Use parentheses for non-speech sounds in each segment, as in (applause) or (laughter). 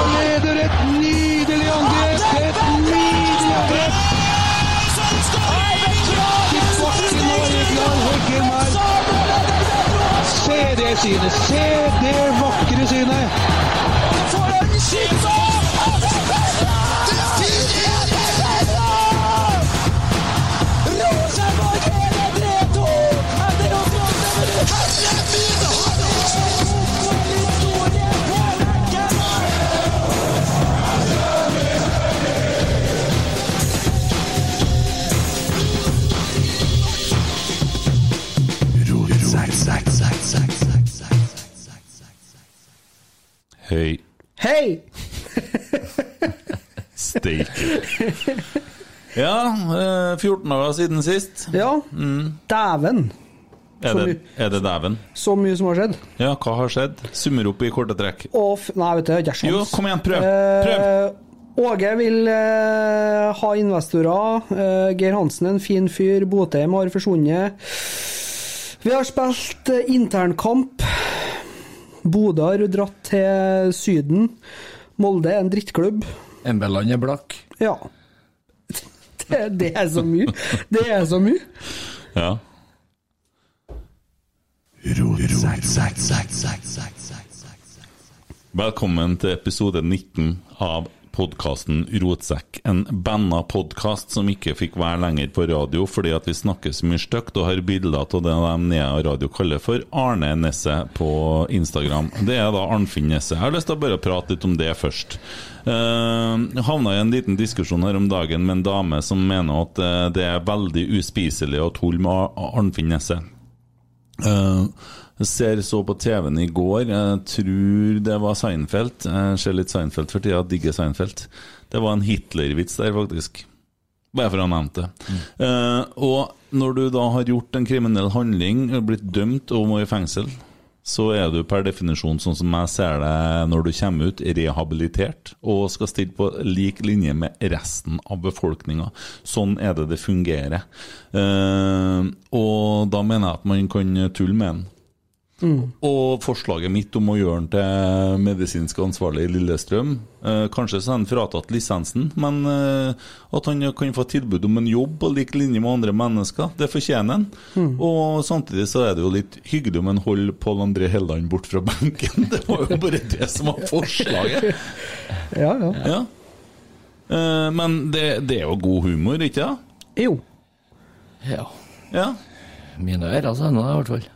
Rosenborg leder et nydelig angrep! Et nydelig angrep! Og Se det synet! Se det vakre synet! Hei. Hei! Steike. Ja, eh, 14 dager siden sist. Ja, dæven. Er det, er det dæven? Så mye som har skjedd. Ja, hva har skjedd? Summer opp i korte trekk. Og Nei, vet du, jeg har ikke sjans. Jo, kom igjen, prøv. Prøv. Eh, Åge vil eh, ha investorer. Eh, Geir Hansen en fin fyr. Botheim har forsvunnet. Vi har spilt eh, internkamp. Bodø har dratt til Syden. Molde er en drittklubb. Embeland er blakk. Ja. (laughs) Det, det er så mye. Det er så mye. Ja. Velkommen til episode 19 av podkasten Rotsekk. En banna podkast som ikke fikk være lenger på radio fordi at vi snakker så mye stygt og har bilder av det de Nea Radio kaller for Arne Nesse på Instagram. Det er da Arnfinn Nesse. Jeg har lyst til å bare prate litt om det først. Uh, havna i en liten diskusjon her om dagen med en dame som mener at eh, det er veldig uspiselig å tulle med Arnfinn Nesse. Eh, jeg ser så på TV-en i går, jeg tror det var Seinfeld. Jeg ser litt Seinfeld for tida, digger Seinfeld. Det var en Hitler-vits der, faktisk. Bare for å ha nevnt det. Eh, og når du da har gjort en kriminell handling, blitt dømt og må i fengsel, så er du per definisjon, sånn som jeg ser det når du kommer ut, rehabilitert og skal stille på lik linje med resten av befolkninga. Sånn er det det fungerer. Eh, og da mener jeg at man kan tulle med den. Og forslaget mitt om å gjøre den til medisinsk ansvarlig i Lillestrøm eh, Kanskje så er han fratatt lisensen, men eh, at han kan få tilbud om en jobb på lik linje med andre mennesker, det fortjener han. Og samtidig så er det jo litt hyggelig om han holder Pål André Helland bort fra benken. (laughs) Det var jo bare det som var forslaget. Ja, ja. Ja. Eh, men det, det er jo god humor, ikke det? Jo. Ja. Ja. Mine ører sender det i hvert fall.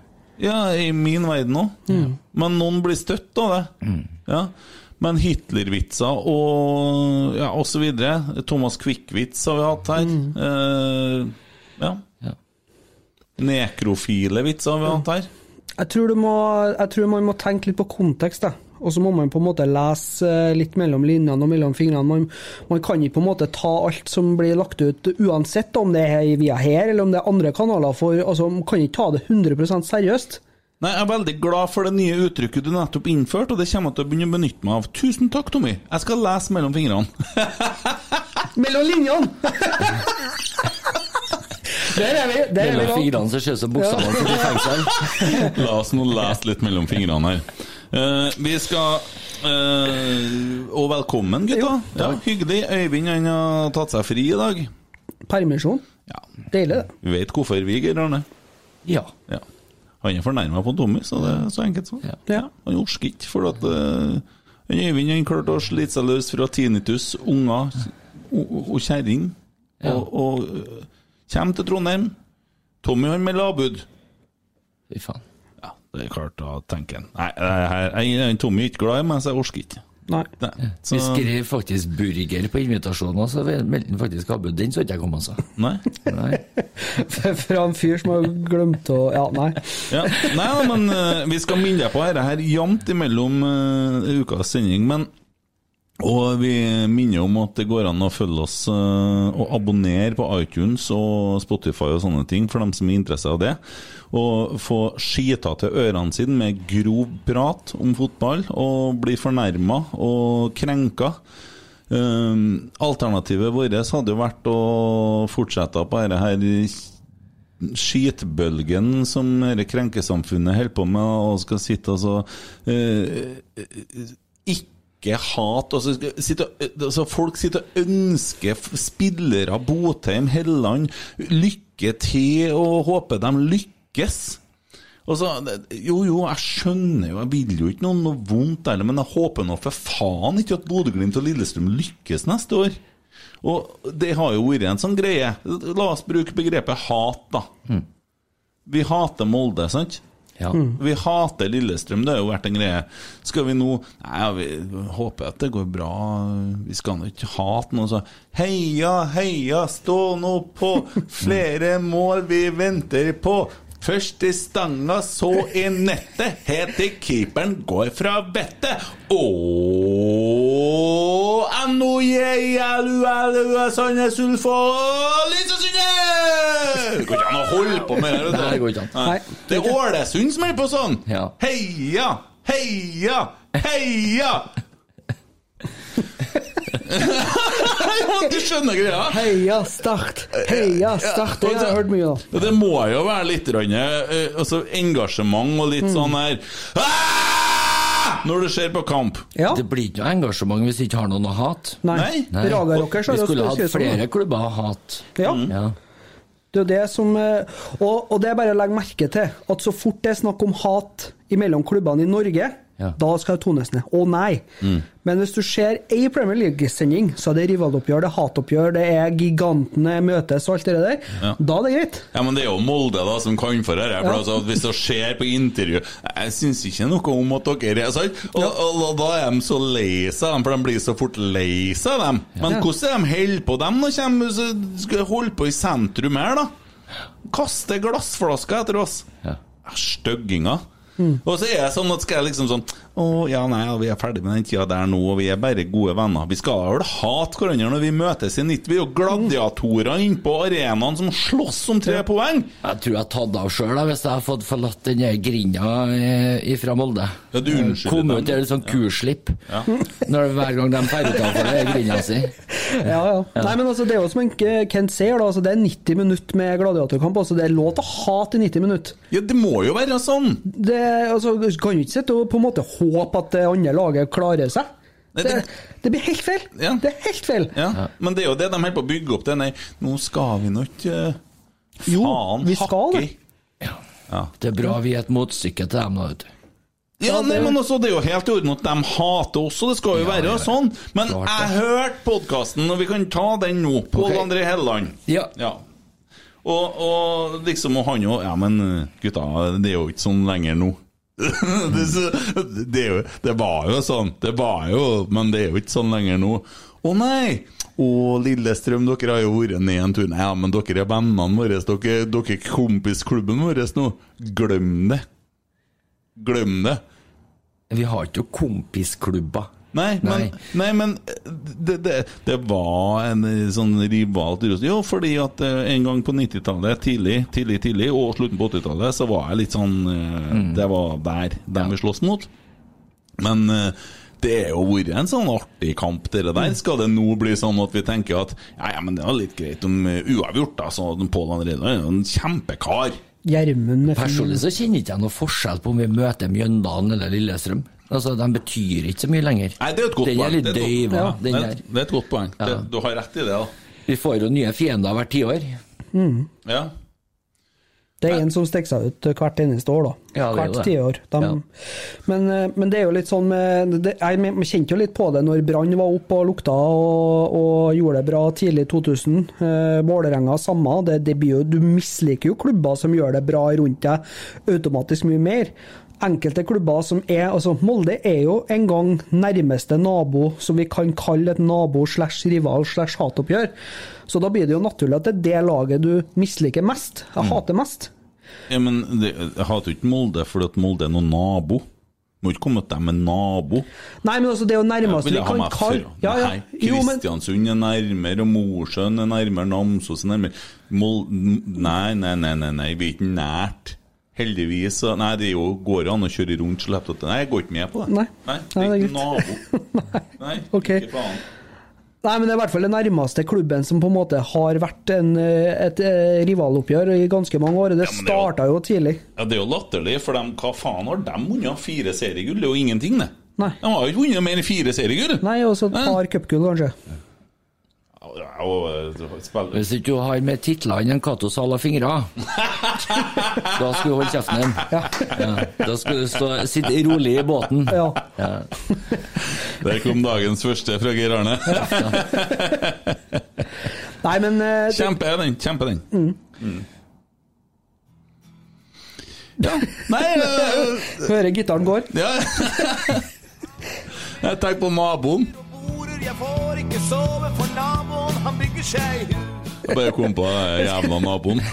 Ja, i min verden òg. Men noen blir støtt av det. Ja. Men Hitler-vitser og ja, og så videre. Thomas Quick-vits har vi hatt her. Eh, ja. Ja. Nekrofile vitser har vi hatt her. Jeg tror, du må, jeg tror man må tenke litt på kontekst, da. Og så må man på en måte lese eh, litt mellom linjene og mellom fingrene. Man, man kan ikke på en måte ta alt som blir lagt ut, uansett om det er via her eller om det er andre kanaler. For, altså, Man kan ikke ta det 100 seriøst. Nei, Jeg er veldig glad for det nye uttrykket du nettopp innførte, og det kommer jeg til å begynne å benytte meg av. Tusen takk, Tommy. Jeg skal lese mellom fingrene. (laughs) Mellom linjene! (laughs) Der er vi. Der er vi Mellom fingrene som ser ut som buksene i fengsel. (laughs) La oss nå lese litt mellom fingrene her. Eh, vi skal uh, Og velkommen, gutta. Ja, hyggelig. Øyvind han har tatt seg fri i dag. Permisjon. Ja, Deilig, det. Vi vet hvorfor vi, Geir Arne. Ja. Ja. Han er fornærma på Tommy, så det er så enkelt sånn. Ja. Ja. Han orker ikke, for at uh, Øyvind han klarte å slite seg løs fra tinnitus, unger og, og kjerring, og, og eh, kommer til Trondheim. Tommy han med lavbud. Fy faen. Det er klart, da tenker han Nei, jeg, jeg, jeg, Tommy er ikke glad i meg, så jeg orker ikke. Nei. Nei, så, Vi skrev faktisk burger på invitasjonen, og så meldte han faktisk avbud. Den så ikke jeg komme, altså. nei. Nei. (laughs) Fra en fyr som har glemt å Ja, nei. Ja, nei, men uh, vi skal minne deg på dette her jevnt imellom uh, ukas sending. Men og vi minner om at det går an å følge oss eh, og abonnere på iTunes og Spotify og sånne ting, for dem som er interessert av det. Og få skita til ørene sine med grov prat om fotball, og bli fornærma og krenka. Um, alternativet vårt hadde jo vært å fortsette på dette her skitbølgen som dette krenkesamfunnet holder på med, og skal sitte altså så eh, Ikke hat altså, skal sitte, og- altså, Folk sitter og ønsker spillere, Botheim, Helland, lykke til og håper de lykkes. Og så, jo, jo, jeg skjønner jo, jeg vil jo ikke noe, noe vondt heller, men jeg håper nå for faen ikke at Bodø-Glimt og Lillestrøm lykkes neste år. Og det har jo vært en sånn greie. La oss bruke begrepet hat, da. Vi hater Molde, sant? Ja. Vi hater Lillestrøm, det har jo vært en greie. Skal vi nå Nei, ja, vi håper at det går bra. Vi skal nå ikke hate noe, så Heia, heia, stå nå på! Flere mål vi venter på! Først i stanga, så i nettet. Helt til keeperen går fra vettet. N-O-J-L-U-L-U Sandnes Ulf og Lysesundet! Det går ikke an å holde på med det. Nei, det går ikke an. Det er Ålesund som er på sånn! Heia, heia, heia! (laughs) Ja, du skjønner greia? Heia Start! Heia Start! Det har jeg hørt mye av. Det må jo være litt grann, eh, altså, engasjement og litt sånn her «Ah!» Når du ser på kamp. Ja. Det blir ikke noe engasjement hvis vi ikke har noen å hate. Nei. Nei. Nei. Raga Rockers har Vi jo skulle hatt flere klubber å hate. Ja. Ja. Det er det som eh, og, og det er bare å legge merke til at så fort det er snakk om hat mellom klubbene i Norge, Ja. da skal det tones ned. Å nei! Men hvis du ser ei Premier League-sending, så er det rivaloppgjør, det er hatoppgjør, det er gigantene møtes og alt det der, Ja. da er det greit. Ja, men det er jo Molde da som kan for dette. Ja. altså, hvis du ser på intervju Jeg syns ikke noe om at dere er sant? Og, og, og da er de så lei seg, for de blir så fort lei seg, dem. Men hvordan er de holder på, dem? Nå kommer, skal de holde på i sentrum her, da. Kaste glassflasker etter oss. Ja. Stygginger. Og så er det sånn at skal jeg liksom sånn Å, ja, nei, ja, vi er ferdig med den tida der nå, og vi er bare gode venner. Vi skal vel hate hverandre når vi møtes i nytt. Vi er jo gladiatorer inne på arenaen som slåss om tre poeng. Jeg tror jeg har tatt av sjøl hvis jeg har fått forlatt den grinda eh, fra Molde. Ja, du unnskylder Kom dem. ut til et sånt ja. (laughs) Når hver gang de drar utenfor den grinda si. (laughs) Ja, ja. Nei, men altså, Det er jo som en Kent sier, da, altså, det er 90 minutter med gladiatorkamp. altså Det er lov til å hate i 90 minutter. Ja, det må jo være sånn. Det, altså, Du kan jo ikke sitte og på en måte håpe at det andre laget klarer seg. Nei, Det, det- det blir helt feil! Ja. Det er helt feil! Ja, Men det er jo det de holder på å bygge opp. Det Nei, nå skal vi nå ikke eh, Jo, Faen, vi skal hakke det. ja. Det er bra vi er et motstykke til dem da, vet du. Ja, nei, men også, Det er jo helt i orden at de hater oss, og det skal jo Ja, være ja, ja. sånn. Men jeg hørte podkasten, og vi kan ta den nå. Pål okay. André Helleland. Ja. Og, og liksom, og han jo Ja, men gutta, det er jo ikke sånn lenger nå. (laughs) det, det, det var jo sånn, det var jo, men det er jo ikke sånn lenger nå. Å nei! Å, Lillestrøm, dere har jo vært ned en tur. Nei, ja, men dere er vennene våre, dere, dere er kompisklubben vår nå. Glem det. Glem det. Vi har ikke noen kompisklubber. Nei, men, Nei. nei. men det, det, det var en eh, sånn rival til Russland. Jo, fordi at eh, en gang på 90-tallet, tidlig, tidlig, tidlig, og slutten på 80-tallet, så var jeg litt sånn mm. Det var der de vi slåss mot. Men eh, det er jo vært en sånn artig kamp, det der. Skal det nå bli sånn at vi tenker at ja, ja, men det var litt greit om eh, uavgjort, da. Så Pål André er jo en kjempekar. Gjermund er. Personlig så kjenner ikke jeg noe forskjell på om vi møter Mjøndalen eller Lillestrøm. Altså, De betyr ikke så mye lenger. Nei, det er et godt den er poeng. litt Det er et døyv. godt- Ja, Ja, den det, der. det er et godt poeng. Det, du har rett i det, da. Vi får jo nye fiender hvert tiår. Ja. Det er en som stikker seg ut hvert eneste år, da. Ja, er hvert tiår. De, Ja. men, eh, men det er jo litt sånn med det, Jeg kjente jo litt på det når Brann var oppe og lukta og, og gjorde det bra tidlig i 2000. Eh, Vålerenga samme. Det, det blir jo, du misliker jo klubber som gjør det bra rundt deg automatisk mye mer. Enkelte klubber som er altså Molde er jo en gang nærmeste nabo som vi kan kalle et nabo slash rival slash hatoppgjør. Så da blir det jo naturlig at det er det laget du misliker mest. Jeg hater mest. Ja, men det, Jeg hater jo ikke Molde fordi at Molde er noen nabo. Må ikke komme til dem med nabo. Nei, men altså, det er jo nærmest vi kan kalle ja, ja. Nei, Kristiansund er nærmere, og Mosjøen er nærmere, Namsos er nærmere Mol Nei, nei, nei, nei, nei, vi er ikke nært. Heldigvis. Nei, det jo, går an å kjøre rundt så lett at Nei, jeg går ikke med på det. Nei. nei det er ikke nabo. (laughs) Nei, okay. ikke faen. Nei, men det er i hvert fall den nærmeste klubben som på en måte har vært en, et, et eh, rivaloppgjør i ganske mange år. Det Ja, jo- starta jo tidlig. Ja, Det er jo latterlig, for dem, hva faen har de vunnet? Fire seriegull? Det er jo ingenting, det. Nei. De har jo ikke vunnet mer enn fire seriegull. Nei, og så et par cupgull, kanskje. Ja, og, eh, spiller- Hvis ikke du har med titlene en Cato Sala fingre, (laughs) da skal du holde kjeften din. Ja. Da skal du stå, sitte rolig i båten. Ja. Ja. (laughs) Der kom dagens første fra Geir Arne. Nei, men uh, Kjempe den. Kjempe den. Mm. Ja. Nei uh, (laughs) hører gitaren går. ja. Jeg tenker på naboen. Jeg får ikke sove, for naboen han bygger seg hus. Bare kom på jævla naboen. (laughs)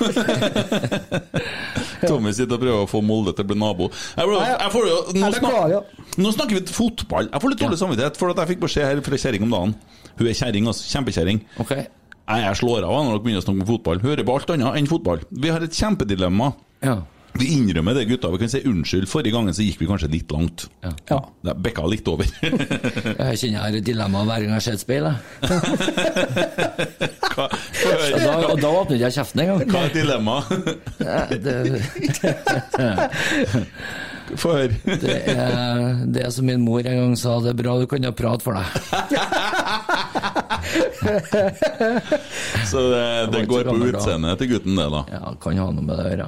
Tommy sitter og prøver å få Molde til å bli nabo. Jeg, får- jeg får nå, Jeg beklager, ja. snak, nå snakker vi fotball. Jeg får litt dårlig samvittighet, for at jeg fikk beskjed her fra kjerring om dagen. Hun er kjerring, altså. Kjempekjerring. Ok. Jeg jeg slår av når dere begynner å snakke om fotball. Hører på alt annet enn fotball. Vi har et kjempedilemma. Ja. Vi innrømmer det, gutta. Vi kan si unnskyld. Forrige gangen så gikk vi kanskje litt langt. Ja. Det bekka litt over. (laughs) Jeg kjenner jeg har et dilemma hver gang jeg ser et speil. jeg. Hva, Og da, og da åpner ikke jeg kjeften engang. Hva er dilemmaet? Ja, Det, Få høre. det, er, det er som min mor en gang sa, det er bra du kan ha prat for deg. (laughs) Så det, det ikke går på utseendet til gutten, det, da. Ja, kan ha noe med det å gjøre.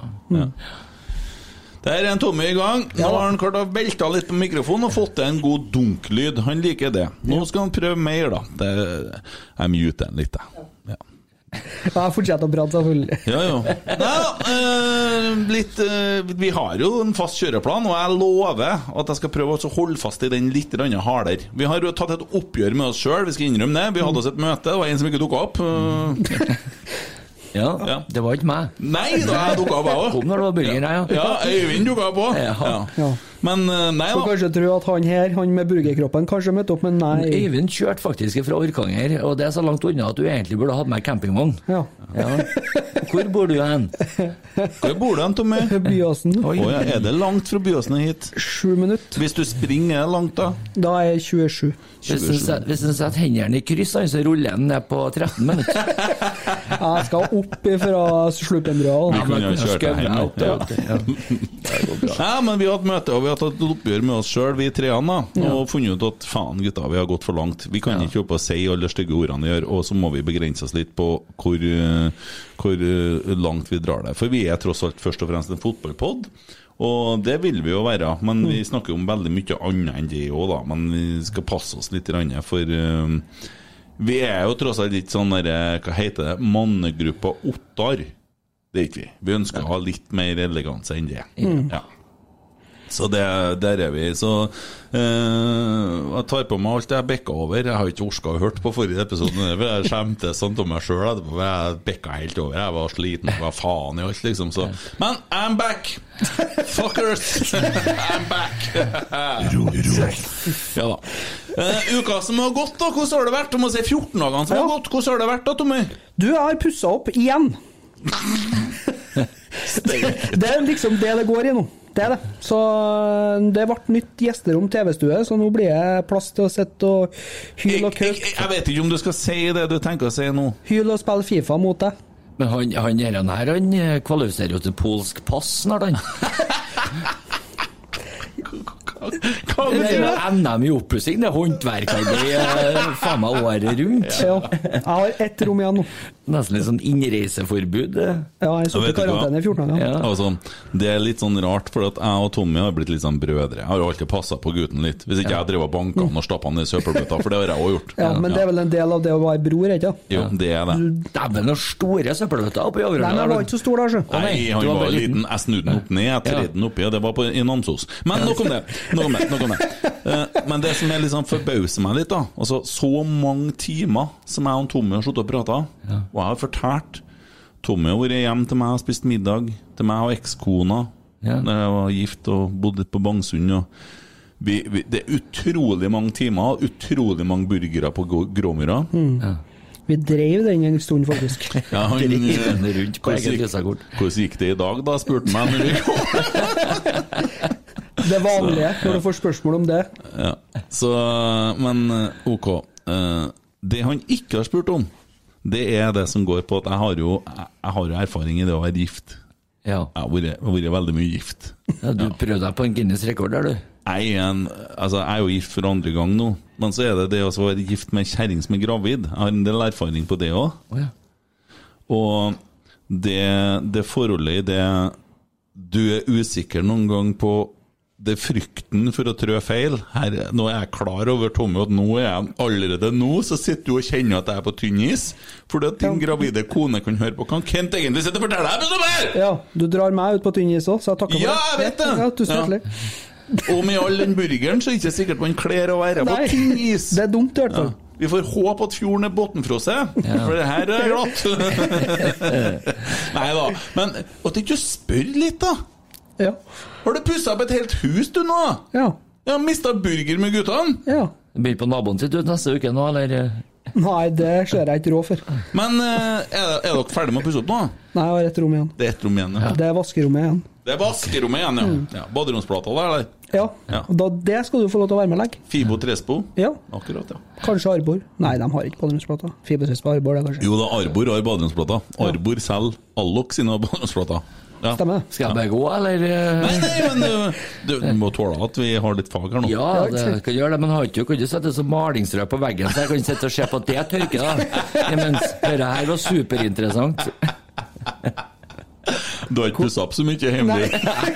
Der er en Tommy i gang. Nå har han klart å velte litt på mikrofonen og fått til en god dunklyd. Han liker det. Nå skal han prøve mer, da. Det, jeg muter den litt, jeg. Ja. Ja, (laughs) jeg fortsetter å prate, selvfølgelig. Ja, jo. Nei, øh, litt øh, Vi har jo en fast kjøreplan, og jeg lover at jeg skal prøve å holde fast i den litt hardere. Vi har jo tatt et oppgjør med oss sjøl, vi skal innrømme det. Vi hadde oss et møte, det var en som ikke dukka opp. (laughs) Eh, Ja, Ja. det var ikke meg. Nei, da jeg dukka opp, jeg Kom òg. når det var burger, jeg, ja. Ja, Øyvind dukka opp òg. Men eh, nei da. da. kanskje tro at han her, han med burgerkroppen, kanskje møtte opp, men nei. Øyvind kjørte faktisk fra Orkanger, og det er så langt unna at du egentlig burde hatt med campingvogn. Ja. Ja. Hvor bor du hen? Hvor bor du hen, Tommy? Byåsen. Å ja, er det langt fra Byåsen hit? Sju minutter. Hvis du springer, er langt, da? Da er jeg 27. Hvis du set- hvis du setter hendene i kryss, så ruller den ned på 13 minutter. Jeg skal opp ifra Slupenbrua. Vi kunne jo kjørt deg hjem. Ja, men vi har hatt møte, og vi har tatt et oppgjør med oss sjøl, vi treene, da. Og funnet ut at faen, gutta, vi har gått for langt. Vi kan ikke oppe og si alle de stygge ordene vi gjør, og så må vi begrense oss litt på hvor, eh, hvor eh, langt vi drar det. For vi er tross alt først og fremst en fotballpod. Og det vil vi jo være, men vi snakker jo om veldig mye annet enn det òg, da. Men vi skal passe oss litt, for uh, vi er jo tross alt litt sånn derre, hva heter det, mannegruppa Ottar. Det er ikke vi. Vi ønsker å ha litt mer eleganse enn det. Ja. Så det, der er vi. Så eh, jeg tar på meg alt jeg bikka over. Jeg har ikke orka å høre på forrige episode. for Jeg skjemtes (laughs) sånn til meg sjøl etterpå. Jeg bikka helt over. Jeg var sliten. Hva faen i alt, liksom. Så. Men I'm back! Fuckers! I'm back! (laughs) ja da. Eh, uka som har gått, da. Hvordan har det vært? Du må si 14 dagene som har gått. Hvordan har det vært da, Tommy? Du, jeg har pussa opp igjen. (laughs) det er liksom det det går i nå. Det er det. Så øh, det ble nytt gjesterom TV-stue, så nå blir det plass til å sitte og hyle og Jeg, køke. jeg vet ikke om du skal si det du tenker å si nå. Hyle og spille Fifa mot deg. Men han, han her, han her han eh, kvalifiserer jo til polsk pass snart, han. (laughs) Hva Det betyr er det? jo NM i oppussing, det er håndverkarbeid faen meg året rundt. Ja. Jeg har ett rom igjen nå. Nesten litt sånn innreiseforbud. Ja, jeg satt i karantene i 14 dager. Ja. Altså, det er litt sånn rart, for at jeg og Tommy har blitt litt sånn brødre. Jeg har jo alltid passa på gutten litt. Hvis ikke jeg drev og banka han og stappa han i søppelbøtta, for det har jeg òg gjort. Ja, men det er vel en del av det å være bror, ikke sant? Jo, det er det. Dæven, noen store søppelbøtter oppi Nei, men jeg var ikke så stor da, sjø. Nei, han var liten. Jeg snudde den opp ned, jeg tredde den oppi, og det var på, i Namsos. Men nok om det. (laughs) Nok om det, nok om det. Eh, Men det som er liksom forbauser meg litt, da Altså Så mange timer som jeg og Tommy har sittet og prata, og jeg har fortalt Tommy har vært hjemme til meg og spist middag, til meg og ekskona, Ja. da jeg var gift og bodde på Bangsund. Og vi, vi, det er utrolig mange timer, utrolig mange burgere på Gråmyra. Mm. Ja. Vi drev den en stund, faktisk. (laughs) Ja, han, Drivende rundt på hvordan eget visakort. Hvordan gikk det i dag, da? spurte han meg. (laughs) Det vanlige når du får spørsmål om det. Ja. Så, men eh, ok. Eh, Det han ikke har spurt om, det er det som går på at jeg har jo, jeg, har jo erfaring i det å være gift. Ja. Jeg har vært, vært veldig mye gift. ja, du prøvde deg på en Guinness rekord der, du. Jeg er, en, altså jeg er jo gift for andre gang nå, men så er det det å være gift med ei kjerring som er gravid. Jeg har en del erfaring på det òg. Oh, ja. Og det, det forholdet i det Du er usikker noen gang på det frykten for å trø feil. Her, nå er jeg klar over, Tommy, at nå er jeg allerede nå så sitter du og kjenner at jeg er på tynn is. Fordi at din gravide kone kan høre på hva Kent egentlig sitter og forteller deg! Ja, du drar meg ut på tynn is òg, så jeg takker for Ja, det. jeg vet det! Ja, tusen Ja. Og med all den burgeren så er det ikke sikkert man kler å være på tynn is. det er dumt i hvert Ja. Vi får håpe at fjorden er bunnfrosset, for det her er glatt. (laughs) Nei da. Men at ikke du spør litt, da? Ja. Har du pussa opp et helt hus, du nå? Ja. Jeg har mista burger med guttene. ja. Begynner på naboen sitt ut neste uke nå, eller? Nei, det ser jeg ikke råd for. Men eh, er, er dere ferdige med å pusse opp nå? Nei, jeg har ett rom igjen. Det er ett rom igjen. Ja. Det er vaskerommet igjen. Det er vaskerommet igjen, ja. ja. Baderomsplata der, eller? Ja. Ja. Da, det skal du få lov til å være med og legge. Fibo Trespo. Ja. Akkurat, ja. Kanskje Arbor. Nei, de har ikke baderomsplata. Fibo Trespo Arbor, det kanskje. Jo da, Arbor har baderomsplata. Arbor selger Allok sine baderomsplater. Ja. Stemmer det? Skal jeg bare gå, eller? eh? Nei, nei, men du, du, du må tåle at vi har litt fag her nå. Ja, det kan gjøre det, men har ikke, kan ikke sette så malingsrød på veggen, så jeg kan sitte og se på at det tørker, da. (laughs) Mens dette her var superinteressant. Du har ikke pussa opp så mye hjemme?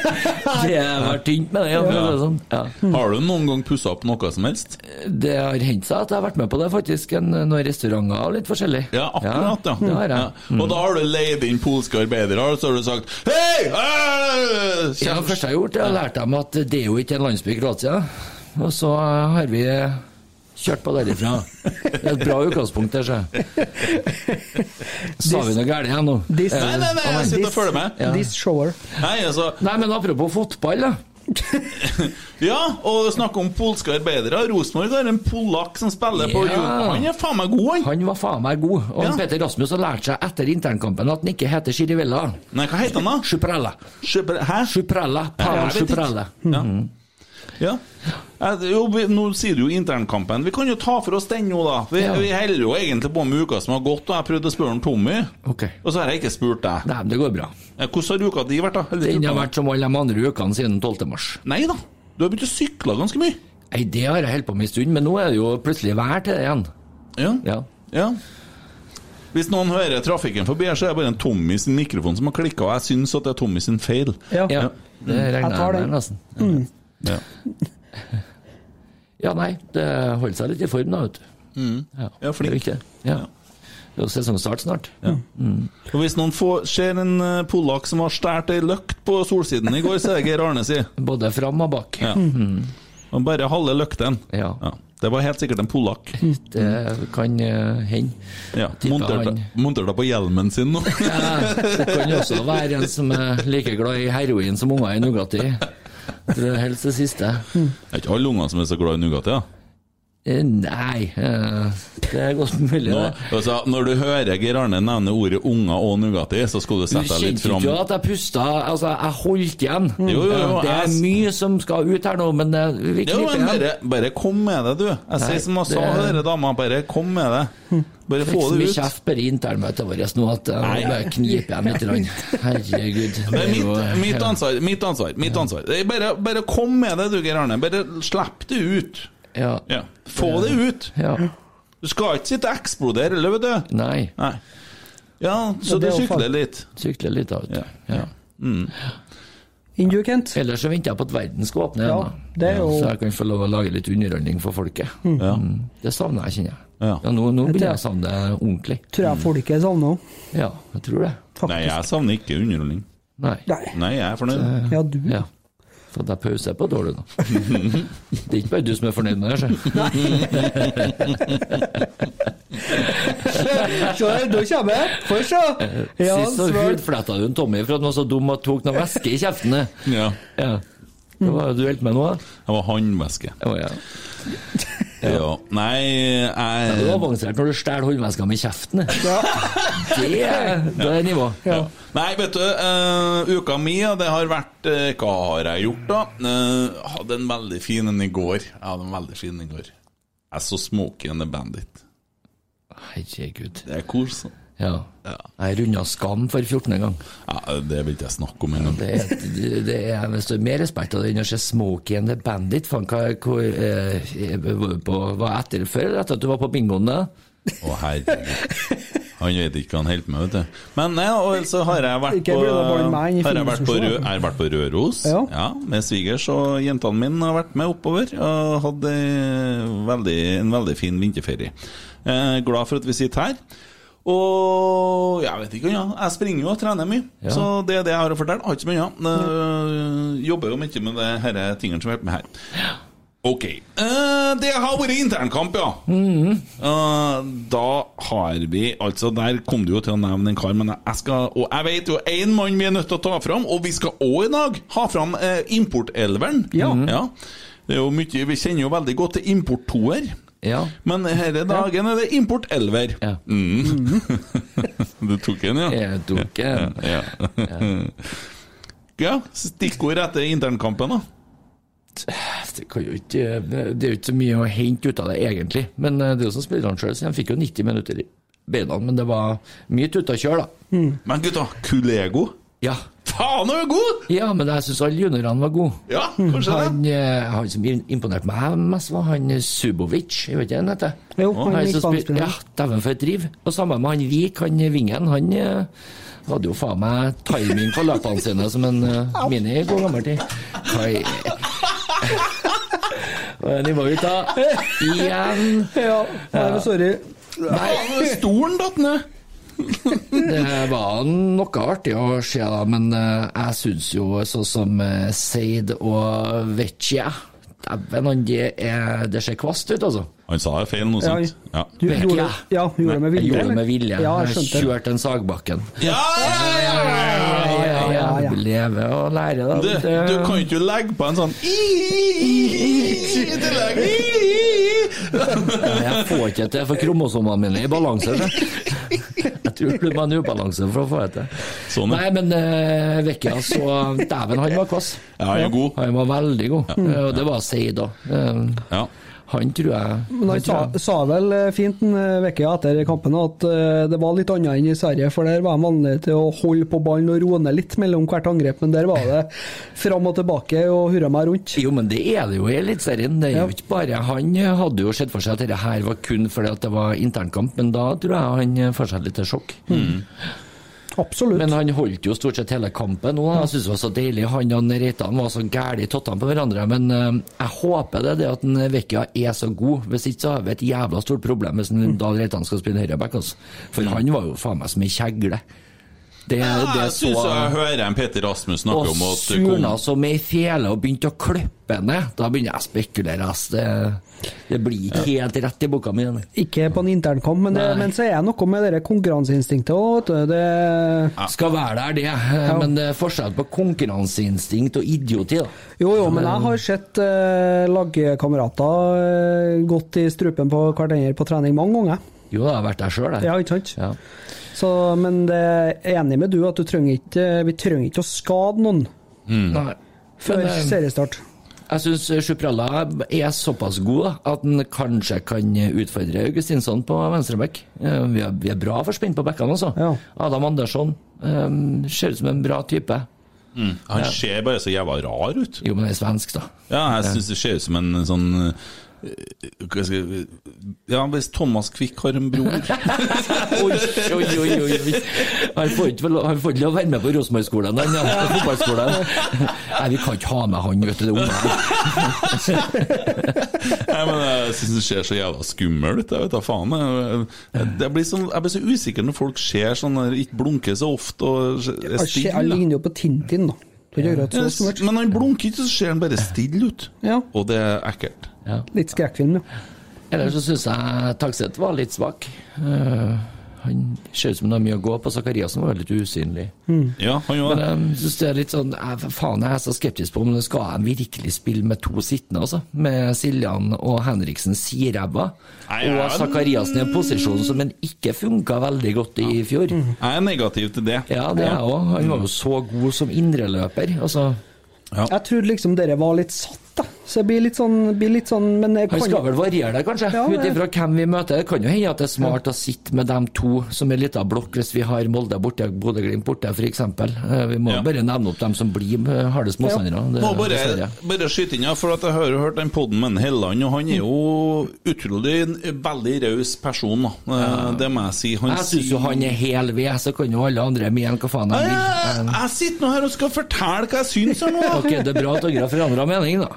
(laughs) Det var tynt med det. Ja. Sånn. Ja. Har du noen gang pussa opp noe som helst? Det har hendt seg at jeg har vært med på det, faktisk. Noen restauranter og litt forskjellig. Ja, akkurat, ja. Har. Ja. Og da har du leid inn polske arbeidere, og så har du sagt Hei! øh, Ja, det første jeg har gjort, er å lære dem at det er jo ikke en landsby i Kroatia. Og så har vi kjørt på derifra. Det er et bra utgangspunkt der, så. Sa vi noe galt igjen nå? This- Eh, Nei, nei, nei, jeg sitter og følger med. Ja. This shower. Nei, altså Nei, men apropos fotball, da. (laughs) Ja, og snakke om polske arbeidere. Rosenborg har en polakk som spiller på Ja. Han er faen meg god, han. Han var faen meg god. Og Ja. Peter Rasmus har lært seg etter internkampen at han ikke heter Chirivella. Nei, hva heter han da? Schuprella. Hæ? Schuprella. Ja, Pavel jeg vet ikke. Chuprella. Ja. Jo, vi, nå sier du jo internkampen. Vi kan jo ta for oss den nå, da. Vi, Ja. vi holder jo egentlig på med uka som har gått, og jeg prøvde å spørre om Tommy. Okay. Og så har jeg ikke spurt deg. Nei, men det går bra. Eh, Hvordan har uka di vært, da? Eller Den har vært som alle de andre ukene siden 12. mars. Nei da. Du har begynt å sykle ganske mye. Nei, det har jeg holdt på med en stund, men nå er det jo plutselig vær til det igjen. Ja. Ja. ja. Hvis noen hører trafikken forbi her, så er det bare en Tommy sin mikrofon som har klikka, og jeg syns at det er Tommy sin feil. Ja. ja. Det regner Jeg tar jeg den. med, nesten. Ja. (laughs) Ja, nei, det holder seg litt i form, da, vet du. Ja, Ja, flink. det. Ja. Det er jo sesongstart snart. Og Hvis noen får, ser en eh, polakk som har stjålet ei løkt på Solsiden i går, så er det Geir Arne si. (laughs) Både fram og bak. Ja. Og bare halve løkten. Ja. Det var helt sikkert en polakk. (laughs) Det kan uh, hende. Ja. Monterte på hjelmen sin nå. Ja, det kan jo også være en som er like glad i heroin som unger i Nugatti. Det er helst det siste. Det er ikke alle unger som er så glad i Nugatti, da. Eh, Nei, eh, det er godt mulig. Nå, altså, når du hører Geir Arne nevne ordet unger og Nugatti, så skal du Du sette deg litt kjente fram. ikke at jeg pusta Altså, jeg holdt igjen. Jo, jo, jo, det er jeg- mye som skal ut her nå, men eh, vi Jo, men bare, bare kom med det, du. Jeg sier som jeg sa til dere dama, bare kom med det. Bare få det ut. kjeft på internmøtet vårt nå at jeg må bare knipe igjen litt. Herregud. Det er mitt, mitt ansvar. Mitt ansvar. mitt ansvar bare, bare kom med det, du, Geir Arne. Bare slipp det ut. Ja. Ja. Få det ut. ja. Du skal ikke sitte og eksplodere, eller, vet du. Nei. Nei. Ja, så Ja, det du sykler litt? sykler litt. da, vet du. Ja. Ja. Inn du, Kent. Ellers så venter jeg på at verden skal åpne Ja, igjen. er jo- Så jeg kan få lov å lage litt underholdning for folket. Ja. Mm. Det savner jeg, kjenner jeg. Ja. Ja, nå, nå Det begynner jeg. å savne det ordentlig. Tror jeg folket savner òg. Ja, jeg tror det. Nei, jeg savner ikke underholdning. Nei. Nei. Nei, jeg er fornøyd. Ja, du. Ja. Fått jeg pauser på dårlig nå. Det er ikke bare du som er fornøyd med det, sjø. Se, nå kommer jeg. Få se. Sist så hudfletta du en Tommy for at han var så dum at tok noe væske i kjeften. Ja. Ja. Hva var det du holdt med nå, da? Det var håndvæske. Oh, ja. Ja. Nei, Det er jeg avansert når du stjeler håndveska med kjeften. Ja. (laughs) Det er, det er nivå. ja. Nei, vet du, uh, uka mi, det har vært uh, Hva har jeg gjort, da? Uh, hadde en veldig fin en i går. Jeg hadde en veldig fin en i går. Jeg så Smokie and the Bandit. Herregud. Det er kos. Ja. Ja. Jeg runda Skam for 14. gang. Ja, det vil ikke jeg snakke om engang. Det er, det er hvis det er mer respekt av det enn å se Smokey and the Bandit. Fan, hva, hvor, eh, var på, var etter før eller etter at du var på bingoen? Å, herregud. Han vet ikke hva han holder med, vet du. Men nei, og så har jeg vært på, jeg vært på. Rø, jeg vært på Røros Ja. med svigers, og jentene mine har vært med oppover. Og hadde veldig, en veldig fin vinterferie. Eh, glad for at vi sitter her. Og jeg vet ikke, ja. jeg springer jo og trener mye. Ja. Så det er det jeg har å fortelle. Har ikke så mye annet. Eh, Jobber jo mye med det her tingene som hjelper meg her. Ok. Uh, det har vært internkamp, ja. Eh, da har vi Altså, der kom du jo til å nevne en kar, men jeg skal Og jeg vet jo én mann vi er nødt til å ta fram, og vi skal òg i dag ha fram eh, importelveren. Ja. ja. Det er jo mye Vi kjenner jo veldig godt til importtoer. Ja. Men denne dagen er det importelver. Ja. Mm. (laughs) du tok en, ja? Jeg tok en. Ja. ja. Stikkord etter internkampen, da? Det, kan jo ikke, det er jo ikke så mye å hente ut av det, egentlig. Men eh, det er jo som spillerne sjøl, så de fikk jo 90 minutter i beina. Men det var mye tut og kjør, da. Men gutta, Kulego? Ja. Faen, han er god! ja, men jeg syns alle juniorene var gode. Ja, kanskje det. Han, eh, han som imponerte meg mest, var han eh, Subovic, jeg vet ikke hva han heter. Jo, han Han spil-. Ja, dæven for et driv. Og sammen med han Vik, han vingen. Han eh, hadde jo faen meg timing på løpene sine som en uh, mini i god gammel tid. Hva i Hva er nivået, gutta? (laughs) Igjen. Ja, nei, sorry. Nei, stolen datt ned! Det var noe artig å se, da, men eh, jeg syns jo sånn som uh, Seid og Vecchia Dæven, det ser kvast ut, altså. Han sa det feil noe Ja, sant? Ja. Du gjorde, ja, gjorde med Jeg vilje? gjorde med vilje. Ja, jeg jeg skjønte det. kjørte en Sagbakken. Ja, ja, ja, ja, ja, ja. ja, ja. Leve og lære, da. Du, Det- du kan ikke legge på en sånn i tillegg. Jeg får ikke til for kromosomene mine i balanse. Jeg tror det var en ubalanse for å få det til. Sånn, ja. Nei, men uh, Vekka, så Dæven, han var kvass. Ja, han var god. Han var veldig god. Eh, Og det var Seid òg. Ja. Han tror jeg Men han sa, sa vel eh, fint en eh, uke etter kampen at eh, det var litt annet enn i Sverige, for der var de vanlige til å holde på ballen og roe ned litt mellom hvert angrep, men der var det fram og tilbake og hurra meg rundt. Jo, men det er det jo i Eliteserien. Det er jo ikke bare Han hadde jo sett for seg at dette her var kun fordi at det var internkamp, men da tror jeg han får seg litt til sjokk. Absolutt. Men han holdt jo stort sett hele kampen nå. da. Jeg synes det var så deilig. Han og Reitan var så gæli tottene på hverandre. Men eh, jeg håper det, det at en Vecchia er så god. Hvis ikke så har vi et jævla stort problem hvis en Mm. Dahl Reitan skal spille høyreback. Altså. For han var jo faen meg som ei kjegle. Det, det Jeg så syns jeg hører en Peter Rasmus snakke om at Og kom- surna som ei fele og begynte å klippe ned. Da begynner jeg å spekulere. ass. Det, blir ikke helt rett i boka mi. Ikke på en internkamp, men, det, men så er det noe med det konkurranseinstinktet òg. Det Skal være der, det. Men det er forskjell på konkurranseinstinkt og idioti. da. Jo, jo, men jeg har sett eh, lagkamerater eh, gått i strupen på hverandre på trening mange ganger. Jo, jeg har vært der sjøl, jeg. Ja, ikke sant? Ja. Så, men det er enig med du at du trenger ikke, vi trenger ikke å skade noen mm. før eh, seriestart. Jeg syns Sjupralla er såpass god at han kanskje kan utfordre Augustinsson på venstreback. Eh, Vi er, vi er bra for spent på bekkene, altså. Ja. Adam Andersson um, ser ut som en bra type. Mm. Han ser bare så jævla rar ut. Jo, men han er svensk, da. Ja, jeg syns det ser ut som en sånn Ja, hvis Thomas Quick har en bror (laughs) Oi, oi, oi, oi. Han får ikke vel- han får ikke lov å være med på Rosenborg-skolen, han, ja. Fotballskolen. Nei, vi kan ikke ha med han, vet du, det unge (laughs) Nei, men Jeg syns det ser så jævla skummel ut. Jeg vet da faen. Jeg, jeg, blir sånn, jeg blir så usikker når folk ser sånn der, ikke blunker så ofte og er stille. Jeg ligner jo på Tintin, da. Ja. skummelt. Men han blunker ikke, så ser han bare stille ut. Ja. Og det er ekkelt. Litt skrekkfilm, ja. Ellers så syns jeg Tagseth var litt svak. Uh, han ser ut som han har mye å gå på. Zakariassen var litt usynlig. Ja, han Men gjør det. jeg synes det er litt sånn jeg, Faen, jeg er så skeptisk på om det skal han virkelig spille med to sittende, altså. Med Siljan og Henriksen siræva. Og ja, Zakariassen i en posisjon som han ikke funka veldig godt i fjor. Jeg er negativ til det. Ja, det er jeg òg. Han var jo så god som indreløper. Altså, Jeg trodde liksom dere var litt satt, da. Så det blir litt sånn, blir litt sånn Men det han skal vel variere det, kanskje, Ja, ut ifra hvem vi møter. Det kan jo hende at det er smart å sitte med dem to som en liten blokk hvis vi har Molde borte, Bodø-Glimt borte, f.eks. Vi må Ja. bare nevne opp dem som blir harde hardest motstandere. Det- Må bare, dessverre. bare skyte inn, ja, for at jeg har jo hørt den podden med Helland, og han er jo utrolig en veldig raus person. Da. Eh, Det må jeg si. Han Jeg syns jo han er hel ved, så kan jo alle andre mene hva faen de jeg, vil. jeg, jeg sitter nå her og skal fortelle hva jeg syns her nå. (laughs) Ok, det er bra at dere har forandra mening, da.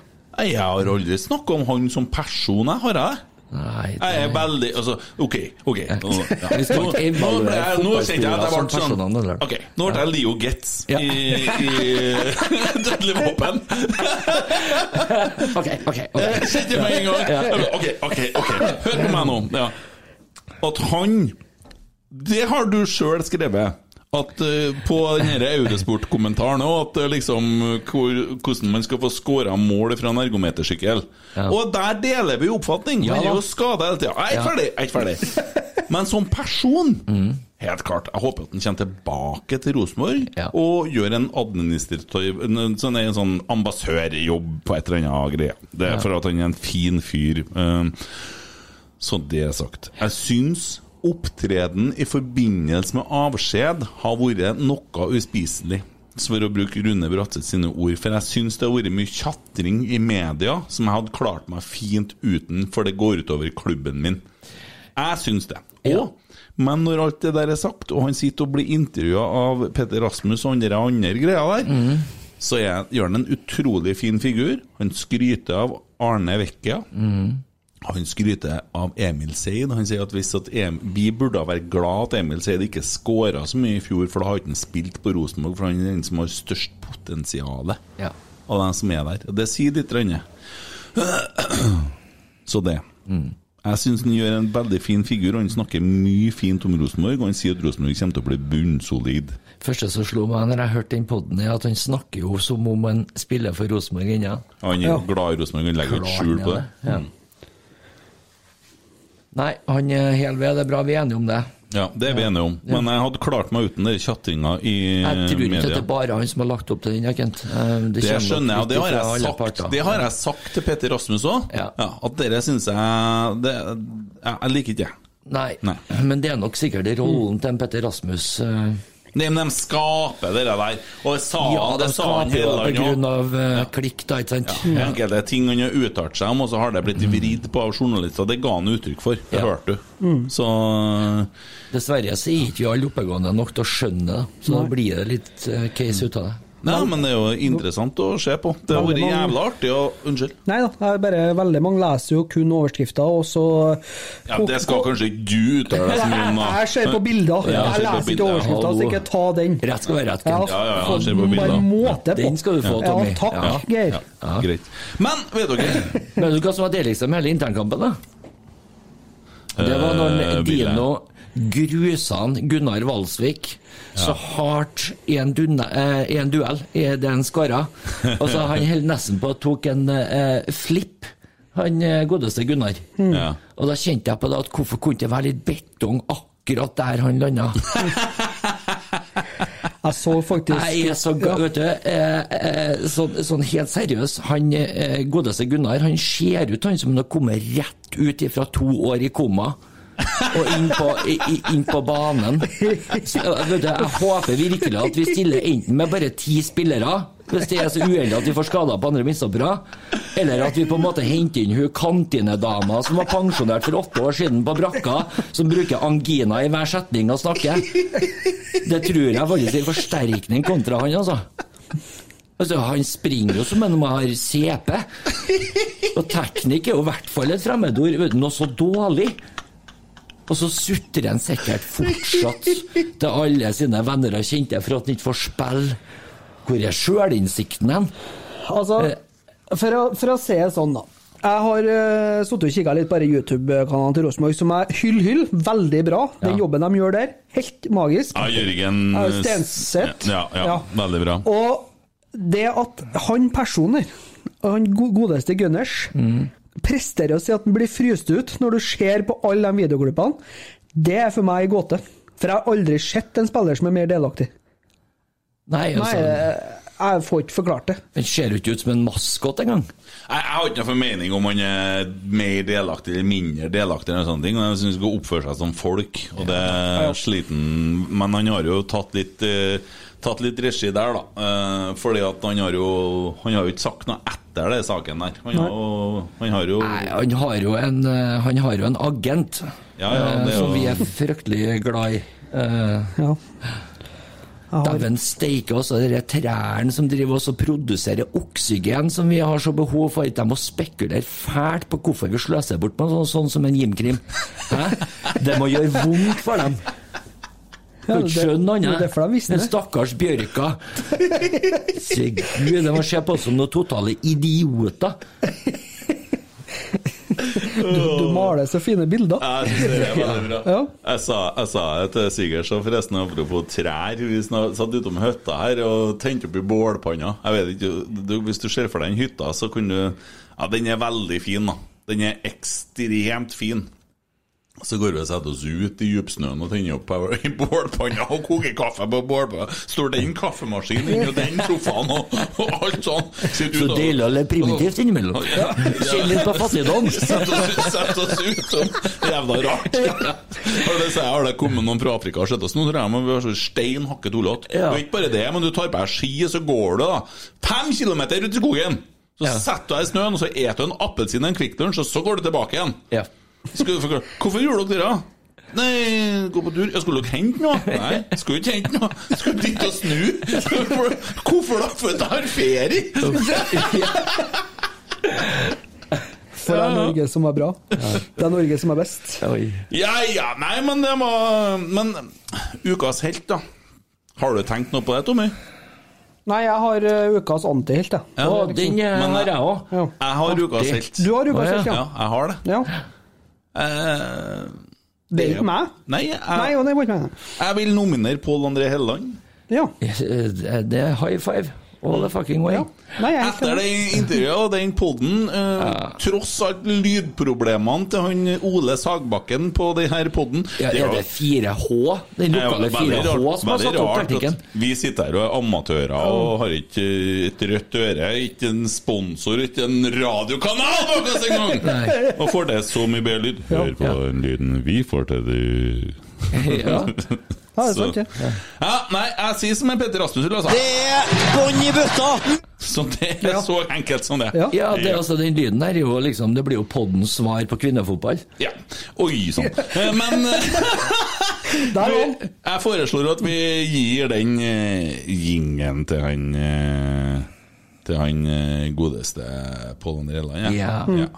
Jeg har aldri snakka om han som person, jeg har jeg? Nei, det- Jeg er veldig Altså, OK. ok nå, ja. (laughs) Nå- nå Nå kjente jeg at jeg fotballspillere ble sånn? Ok, nå ble jeg Leo Getz i, i (laughs) Dødelig våpen. (laughs) Ok, ok. kjente med en gang. OK, OK, ok hør på meg nå. Ja. At han Det har du sjøl skrevet. At eh, På denne Eurosport-kommentaren òg, at eh, liksom hvor, hvordan man skal få scora mål fra en ergometersykkel. Og der deler vi oppfatning! Ja Han er jo skada hele tida. Jeg er ikke Ja. ferdig! Jeg er ferdig. (laughs) Men som person Helt klart. Jeg håper at han kommer tilbake til Rosenborg Ja. og gjør en administrativ en, sånn, en sånn ambassadørjobb på et eller annet greie. Det er for at han er en fin fyr. Um, så det er sagt. Jeg syns opptreden i forbindelse med avskjed har vært noe uspiselig. For å bruke Rune Bratseth sine ord. For jeg syns det har vært mye tjatring i media som jeg hadde klart meg fint uten, for det går utover klubben min. Jeg syns det. Og, men når alt det der er sagt, og han sitter og blir intervjua av Petter Rasmus og andre andre greier der, så er, gjør han en utrolig fin figur. Han skryter av Arne Vecchia. Han skryter av Emil Seid. Han sier at hvis at em vi burde være glad at Emil Seid ikke skåra så mye i fjor, for da har ikke han spilt på Rosenborg, for han er den som har størst potensial Ja. av dem som er der. Det sier litt. Rønne. Så det. Jeg syns han gjør en veldig fin figur, og han snakker mye fint om Rosenborg. Og han sier at Rosenborg kommer til å bli bunnsolid. første som slo meg når jeg hørte den poden, er at han snakker jo som om han spiller for Rosenborg ennå. Han er ja. glad i Rosenborg, han legger ikke skjul på det. Ja. ja. Nei, han er hel ved. Det er bra vi er enige om det. Ja, det er vi enige om. Men jeg hadde klart meg uten den tjattinga i Jeg tror ikke at det er bare han som har lagt opp til den, Kent. Det, Det skjønner jeg, og det har jeg sagt, det har jeg sagt til Petter Rasmus òg. Ja. at dere syns jeg det, jeg, liker ikke det. Nei, Nei. men det er nok sikkert rollen til en Petter Rasmus. eh, Nei, men de skaper det der. Og det sa Ja, han, de det sa han hele på grunn av eh, klikk, da, ikke sant? Enkelte ting han har uttalt seg om, og så har det blitt vridd på av journalister. Det ga han uttrykk for. Det Ja. hørte du. Mm. Så Dessverre så er ikke vi alle oppegående nok til å skjønne det, så da blir det litt eh, case ut av det. Nei, men det er jo interessant å se på. Det har vært jævla artig å Unnskyld. Nei da, det er bare veldig mange leser jo kun overskrifter, og så Ja, Det skal kanskje ikke du uttale deg så mye om, da. Jeg ser på bilder, Ja, jeg på leser ikke overskrifter, så ikke ta den. Rett skal være rett, Ja, Kent. Ja, ja, ja, få ser på bilder. bare måte på. Den skal du få, Tommy. Ja, takk, Ja. Geir. Ja, greit. Men vet dere Men vet du hva som var deiligst med hele internkampen, da? Det var når Eh, jeg? Dino grusa han Gunnar Valsvik så hardt i en, dunne, eh, i en duell i den skåra. Og så han holdt nesten på å tok en eh, flipp, han eh, godeste Gunnar. Ja. Og da kjente jeg på det at hvorfor kunne det være litt betong akkurat der han landa? (laughs) Jeg så faktisk Jeg er så ga- Vet du, eh, eh, sånn, sånn helt seriøs, han eh, godeste Gunnar, han ser ut han som han har kommet rett ut fra to år i koma. Og inn på, inn på banen. Så, du, jeg håper virkelig at vi stiller enten med bare ti spillere, hvis det er så uheldig at vi får skader på andre midtstoppere, eller at vi på en måte henter inn hun kantinedama som var pensjonert for åtte år siden på brakka, som bruker angina i hver setning og snakker. Det tror jeg faktisk er en forsterkning kontra han, altså. Altså, Han springer jo som om han har CP. Og teknikk er jo i hvert fall et fremmedord. Noe så dårlig. Og så sutrer han sikkert fortsatt til alle sine venner og kjente for at han ikke får spille. Hvor er sjølinnsikten hen? Altså, for å, for å se sånn, da. Jeg har uh, sittet og kikka litt på YouTube-kanalen til Rosenborg, som er hyll, hyll. Veldig bra. Den Ja. jobben de gjør der, helt magisk. Ja, Jørgen Ja, Stenseth. Ja, ja, Ja. veldig bra. Og det at han personer, han godeste Gunners, presterer å si at han blir fryst ut når du ser på alle de videoklippene, det er for meg en gåte. For jeg har aldri sett en spiller som er mer delaktig. Nei, Nei, altså, jeg får ikke forklart det. Han ser jo ikke ut som en maskot engang. Jeg, jeg har ikke noen formening om han er mer delaktig eller mindre delaktig. eller sånne ting og Jeg syns han skal oppføre seg som folk, og det er sliten Men han har jo tatt litt eh, Tatt litt regi der, da. Eh, fordi at han har jo Han har jo ikke sagt noe etter den saken der. Han har, jo- han har jo Nei, han har jo en, eh, han har jo en agent Ja, ja, det er eh, som vi er fryktelig glad i. Eh, Ja. Dæven steike altså. de trærne som driver oss og produserer oksygen som vi har så behov for. De må spekulere fælt på hvorfor vi sløser bort med sånn, sånn som en Jim-krim. Hæ? Det må gjøre vondt for dem. Ja, Kan ikke skjønne noe annet. det. stakkars bjørka. Se Gud, de må se på oss som noen totale idioter. Du, du maler så fine bilder. Jeg synes det er veldig bra. Ja. Jeg sa, jeg sa det til Sigurd, så forresten apropos trær. Vi satt utom hytta her og tente opp i bålpanna. Jeg vet ikke, du, Hvis du ser for deg den hytta, så kunne du Ja, den er veldig fin, da. Den er ekstremt fin. Så går vi og setter oss ut i djupsnøen og tenner opp i (laughs) bålpanna og koker kaffe på bålpanna. Står den kaffemaskinen inni den sofaen og, og alt sånn. Sitt Så og- deilig å leve primitivt innimellom. Ja. Kjenn litt på fattigdom. (laughs) Sett oss, sett oss ut som jævla rart. Har det, jeg, har det kommet noen fra Afrika og sett oss nå, tror jeg, men vi har så stein hakket tullete. Ja. Og ikke bare det, men du tar på deg ski, så går du da fem kilometer ut i skogen. Så Ja. setter du deg i snøen, og så eter du en appelsin og en Kvikk Lunsj, og så går du tilbake igjen. Ja. Hvorfor gjorde dere det? Nei, gå på tur. Jeg skulle dere hente noe? Nei, skulle ikke hente noe. Skulle dit og snu. Hvorfor da? For jeg har ferie. For det er Norge som er bra. Det er Norge som er best. Ja, ja, nei, men det må Men ukas helt, da. Har du tenkt noe på det, Tommy? Nei, jeg har uh, ukas antihelt, jeg. Ja, den eh, har jeg òg. Jeg har ukas helt. Du har ukas helt, Ja, ja. jeg har det. ja. Eh, Det er ikke meg. Nei, Nei, jeg, det var ikke meg. jeg vil nominere Pål André Helleland. Ja. Eh, Det er high five all the fucking way. ja. Nei, er Etter det intervjuet og den poden, eh, tross alt lydproblemene til han Ole Sagbakken på den her poden Ja, er det 4H? Den lokale 4H som har satt opp rart taktikken? Vi sitter her og er amatører og har ikke et rødt øre, ikke en sponsor, ikke en radiokanal bak oss engang! (laughs) Og får det så mye bedre lyd. Hør på Ja. den lyden vi får til, du. (laughs) Ja. Ja, det er sant, ja. Ja, nei, jeg sier som en Petter Rasmus altså. Det er bånn i bøtta! Så det er så enkelt som det. Ja. Ja, det, altså, den lyden der er jo liksom Det blir jo poddens svar på kvinnefotball. Ja. Oi sann. Eh, Men eh, (laughs) jeg foreslår at vi gir den eh, jingen til han Til han godeste Pål André Elland. Ja. ja.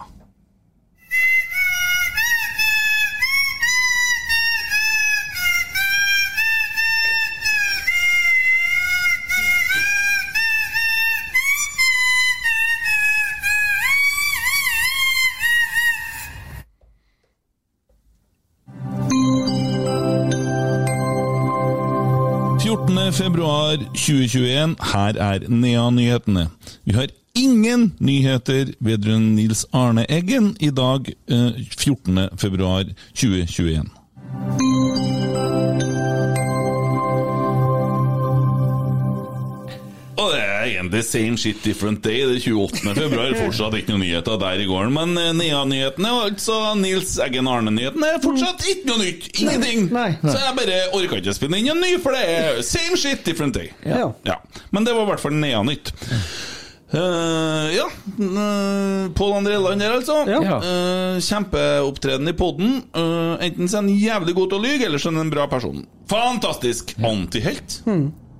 februar 2021, her er Nea-nyhetene. Vi har ingen nyheter vedrørende Nils Arne Eggen i dag, eh, 14. februar 2021. det the same shit different day. Det er 28. februar, (laughs) fortsatt ikke noen nyheter der i går. Men eh, Nea-nyhetene, altså Nils Eggen Arne-nyhetene, er fortsatt ikke noe nytt. Ingenting. Nei. Så jeg bare orka ikke å spille inn en ny, for det er same shit different day. Ja. Ja. Men det var i hvert fall Nea-nytt. Uh, ja. Uh, Pål André Land der, altså. Ja. Uh, kjempeopptreden i poden. enten så er han jævlig god til å lyge, eller så er han en bra person. Fantastisk! Antihelt.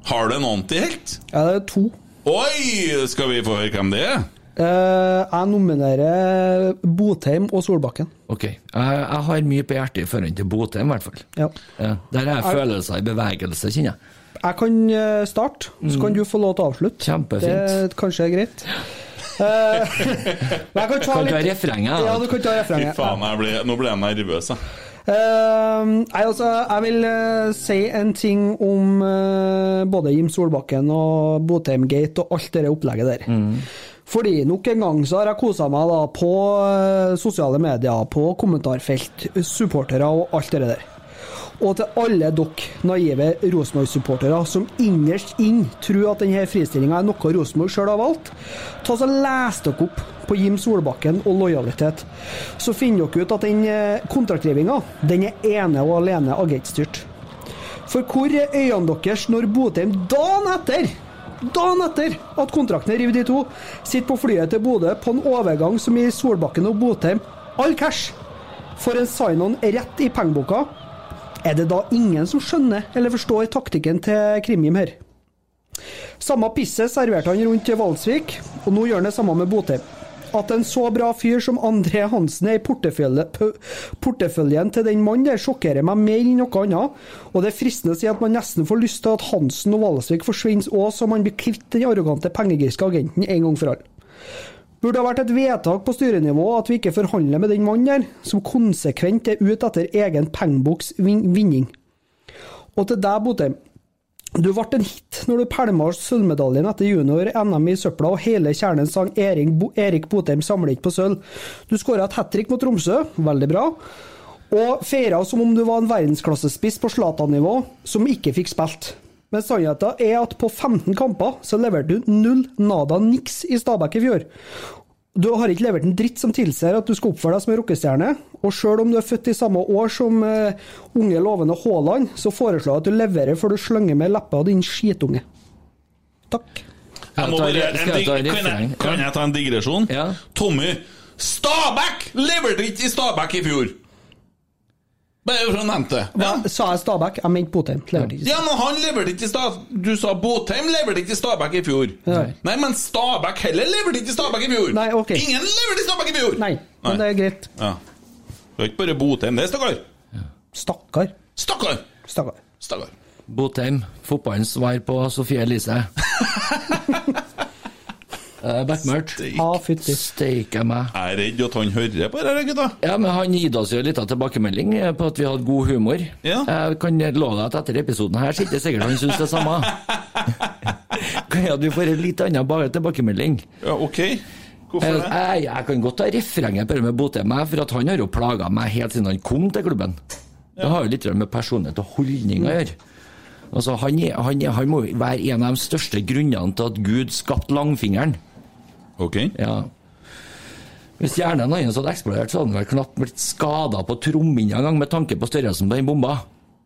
Har du en antihelt? Ja, det er to. Oi! Skal vi få høre hvem det er? Eh, jeg nominerer Botheim og Solbakken. Ok. Jeg, jeg har mye på hjertet i forhold til Botheim, i hvert fall. Ja. Ja, der er følelser i bevegelse, kjenner jeg. Jeg kan eh, starte, så kan du få lov til å avslutte. Kjempefint. Det kanskje er greit. Eh, (laughs) men jeg kan ta Kan du ha litt refrenget? Ja, du kan ta Fy faen, jeg ble, nå ble jeg nervøs, jeg. Eh, nei, altså, jeg vil uh, si en ting om uh, både Jim Solbakken og Botheim-gate og alt det opplegget der. Fordi nok en gang så har jeg kosa meg da på eh, sosiale medier, på kommentarfelt, supportere og alt det der. Og til alle dere naive Rosenborg-supportere som innerst inn tror at denne fristillinga er noe Rosenborg sjøl har valgt, ta så les dere opp på Jim Solbakken og lojalitet. Så finner dere ut at den eh, den er ene og alene agentstyrt. For hvor er øynene deres når Botheim dagen etter Dagen etter at kontrakten er revet i to, sitter på flyet til Bodø på en overgang som gir Solbakken og Botheim all cash. For en sign-on rett i pengeboka. Er det da ingen som skjønner eller forstår taktikken til Krimjim her? Samme pisset serverte han rundt Valsvik, og nå gjør han det samme med Botheim. At en så bra fyr som André Hansen er i portefølje, porteføljen til den mannen der, sjokkerer meg mer enn noe annet. Og det er fristende å si at man nesten får lyst til at Hansen og Valsvik forsvinner òg, så man blir kvitt den arrogante pengegriske agenten en gang for alle. Burde ha vært et vedtak på styrenivå at vi ikke forhandler med den mannen der, som konsekvent er ute etter egen pengeboks vin vinning. Og til deg, Botheim. Du ble en hit når du pælma sølvmedaljen etter junior-NM i søpla, og hele kjernen sang Bo Erik Botheim samler ikke på sølv. Du skåra et hat trick mot Tromsø, veldig bra. Og feira som om du var en verdensklassespiss på Zlatan-nivå, som ikke fikk spilt. Men sannheten er at på 15 kamper så leverte du null nada niks i Stabæk i fjor. Du har ikke levert en dritt som tilsier at du skal oppføre deg som en rockestjerne. Og sjøl om du er født i samme år som uh, unge, lovende Haaland, så foreslår jeg at du leverer før du slenger med leppa, din skitunge. Takk. Jeg må bare, en kan, jeg, kan jeg ta en digresjon? Ja. Tommy Stabæk leverte ikke i Stabæk i fjor! Bare for å nevne det. Ja. Hva sa jeg Stabæk? Jeg mente Botheim. Leverte ikke. ja, men han leverte ikke i Stabæk Du sa Botheim leverte ikke i Stabæk i fjor. Nei. Nei, men Stabæk heller leverte ikke i Stabæk i fjor! Nei, ok. Ingen leverte i Stabæk i fjor! Nei, men det er greit. Ja. Det er ikke bare Botheim, det, stakkar. Stakkar. Stakkar! Stakkar. Stakkar. Botheim, fotballens svar på Sofie Elise. (laughs) Uh, Backmurt. Ja, fytti. Steike meg. Jeg er redd at han hører på det gutta. Ja, men han gitt oss jo litt av tilbakemelding eh, på at vi hadde god humor. Ja. Jeg kan love deg at etter episoden her sitter sikkert han syns det samme. (laughs) Kan jeg du får en litt annen bare tilbakemelding? Ja, ok. Hvorfor Jeg, det? jeg, jeg kan godt ta refrenget på det med Botheim, for at han har jo plaga meg helt siden han kom til klubben. Det har jo litt med personlighet og holdning å gjøre. Altså, han, er, han, er, han må være en av de største grunnene til at Gud skapte langfingeren. Ok. Ja. Hvis hjernen hans hadde eksplodert, så hadde han vel knapt blitt skada på trommehinna en gang med tanke på størrelsen på den bomba.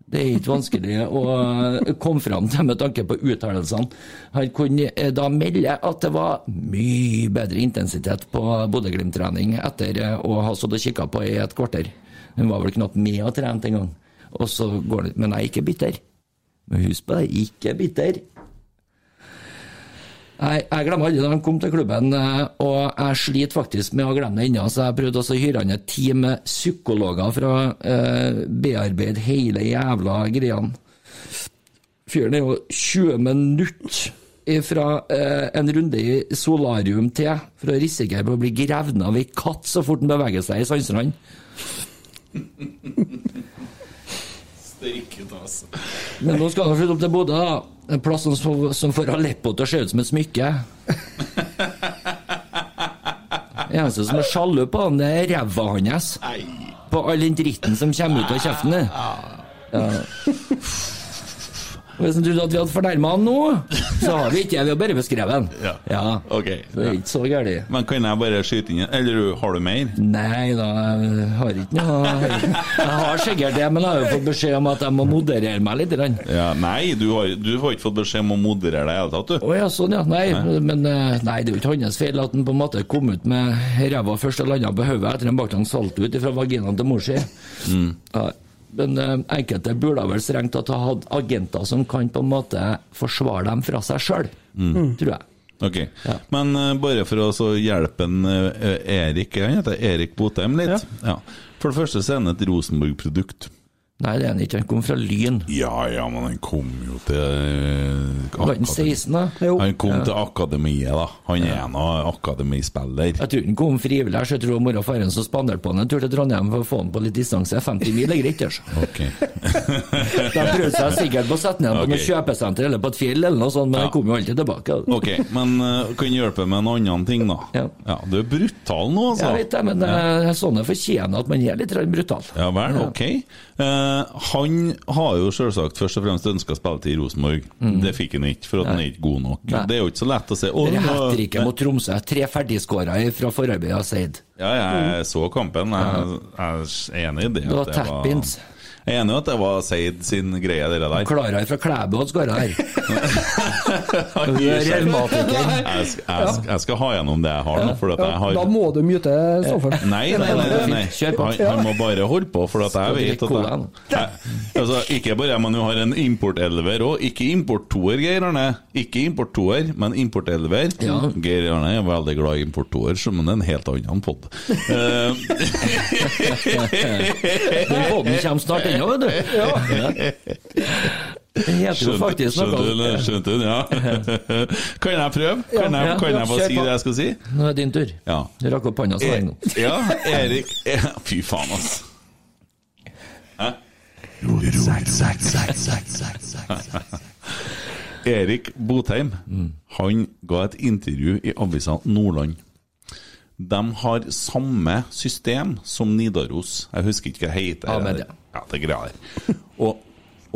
Det er ikke vanskelig å eh, komme fram til med tanke på uttalelsene. Han kunne eh, da melde at det var mye bedre intensitet på Bodø-Glimt-trening etter eh, å ha stått og kikka på i et kvarter. Hun var vel knapt med og trent engang. Og så går det Men jeg er ikke bitter. Men husk på det, ikke bitter. Nei, jeg glemmer aldri da han kom til klubben, eh, og jeg sliter faktisk med å glemme det ennå, så jeg prøvde også å hyre han et team med psykologer for å eh, bearbeide hele jævla greiene. Fyren er jo 20 minutter fra eh, en runde i solarium til for å risikere på å bli grevnet av ei katt så fort han beveger seg i Steike ta, altså. Men nå skal han flytte opp til Bodø, da. En plass som, som får Aleppo til å se ut som et smykke. Eneste som er sjalu på han, det er ræva hans. På all den dritten som kommer ut av kjeften. det. Ja. Hvis han trodde at vi hadde fornærma han nå, så har vi ikke. Vi har bare beskrevet han. Ja. Ok. Det er ikke så galt. Men kan jeg bare skyte inn Eller har du mer? Nei da, jeg har ikke noe Jeg har sikkert det, men jeg har jo fått beskjed om at jeg må moderere meg litt. Ja, nei, du har, du har ikke fått beskjed om å moderere deg i det hele tatt, du. Å ja, sånn ja. Nei, men eh, nei, det er jo ikke hans feil at han på en måte kom ut med ræva først og landa på hodet etter en baklangs salto ut fra vaginaen til mor si. Ja, men eh, enkelte burde vel strengt tatt ha hatt agenter som kan på en måte forsvare dem fra seg sjøl, tror jeg. Ok, Men eh, bare for å så hjelpe en, eh, Erik Han heter Erik Botheim litt. Ja. For det første så er han et Rosenborg-produkt. Nei, det er han ikke. Han kom fra Lyn. Ja ja, men han kom jo til eh, Var han 16, da? Han kom Ja. til akademiet, da. Han er nå akademispiller. Jeg tror han kom frivillig, så jeg tror mor og faren som spanderte på han en tur til Trondheim for å få han på litt distanse. 50 mil er greit, altså. Ok. (laughs) De prøvde seg sikkert på å sette ned han på noe kjøpesenter eller på et fjell eller noe sånt, men Ja. han kom jo alltid tilbake. Ok, men uh, kan hjelpe med en annen ting, da. Ja. Du er brutal nå, altså. Jeg vet det, men uh, sånne fortjener at man er litt brutal. Ja vel, ok. Eh, han har jo selvsagt først og fremst ønska spilletid i Rosenborg. Det fikk han ikke, for at han er ikke god nok. Mm. Nei. Det er jo ikke så lett å si. Å, Det er heter ikke mot Tromsø. Tre ferdigskåra fra forarbeidet av Seid. Ja, jeg så kampen. Jeg, jeg er enig i det. Det var det tap-ins. Jeg er enig i at det var Seid sin greie, det der. Klara fra Klæbu hadde skåra her. (laughs) Er. Jeg, skal- jeg, skal- jeg skal ha gjennom det jeg har nå, for at jeg har Da må du myte Stoffer. Nei, nei, nei, nei, nei. Kjør på. Han, han må bare holde på, for at jeg vet at jeg, jeg, altså, Ikke bare men du har en importelver òg, ikke importtoer, Geir Arne. Ikke importtoer, men importelver. Ja. Geir Arne er veldig glad i importtoer, så- men det er en helt annen pod. (laughs) Eh, (laughs) Den kommer snart ennå, vet du. Ja. Det heter jo faktisk skjønte du noe Skjønte du? (laughs) Ja. Kan jeg prøve? Kan jeg, kan jeg bare si det jeg skal si? Nå er det din tur. Ja. Du rakk opp hånda så lenge nå. Ja, Erik eh, Fy faen, altså. Hæ? Erik Botheim Han ga et intervju i avisa Nordland. De har samme system som Nidaros. Jeg husker ikke hva det heter. Ja, det. Ja, det greia. (laughs) Og,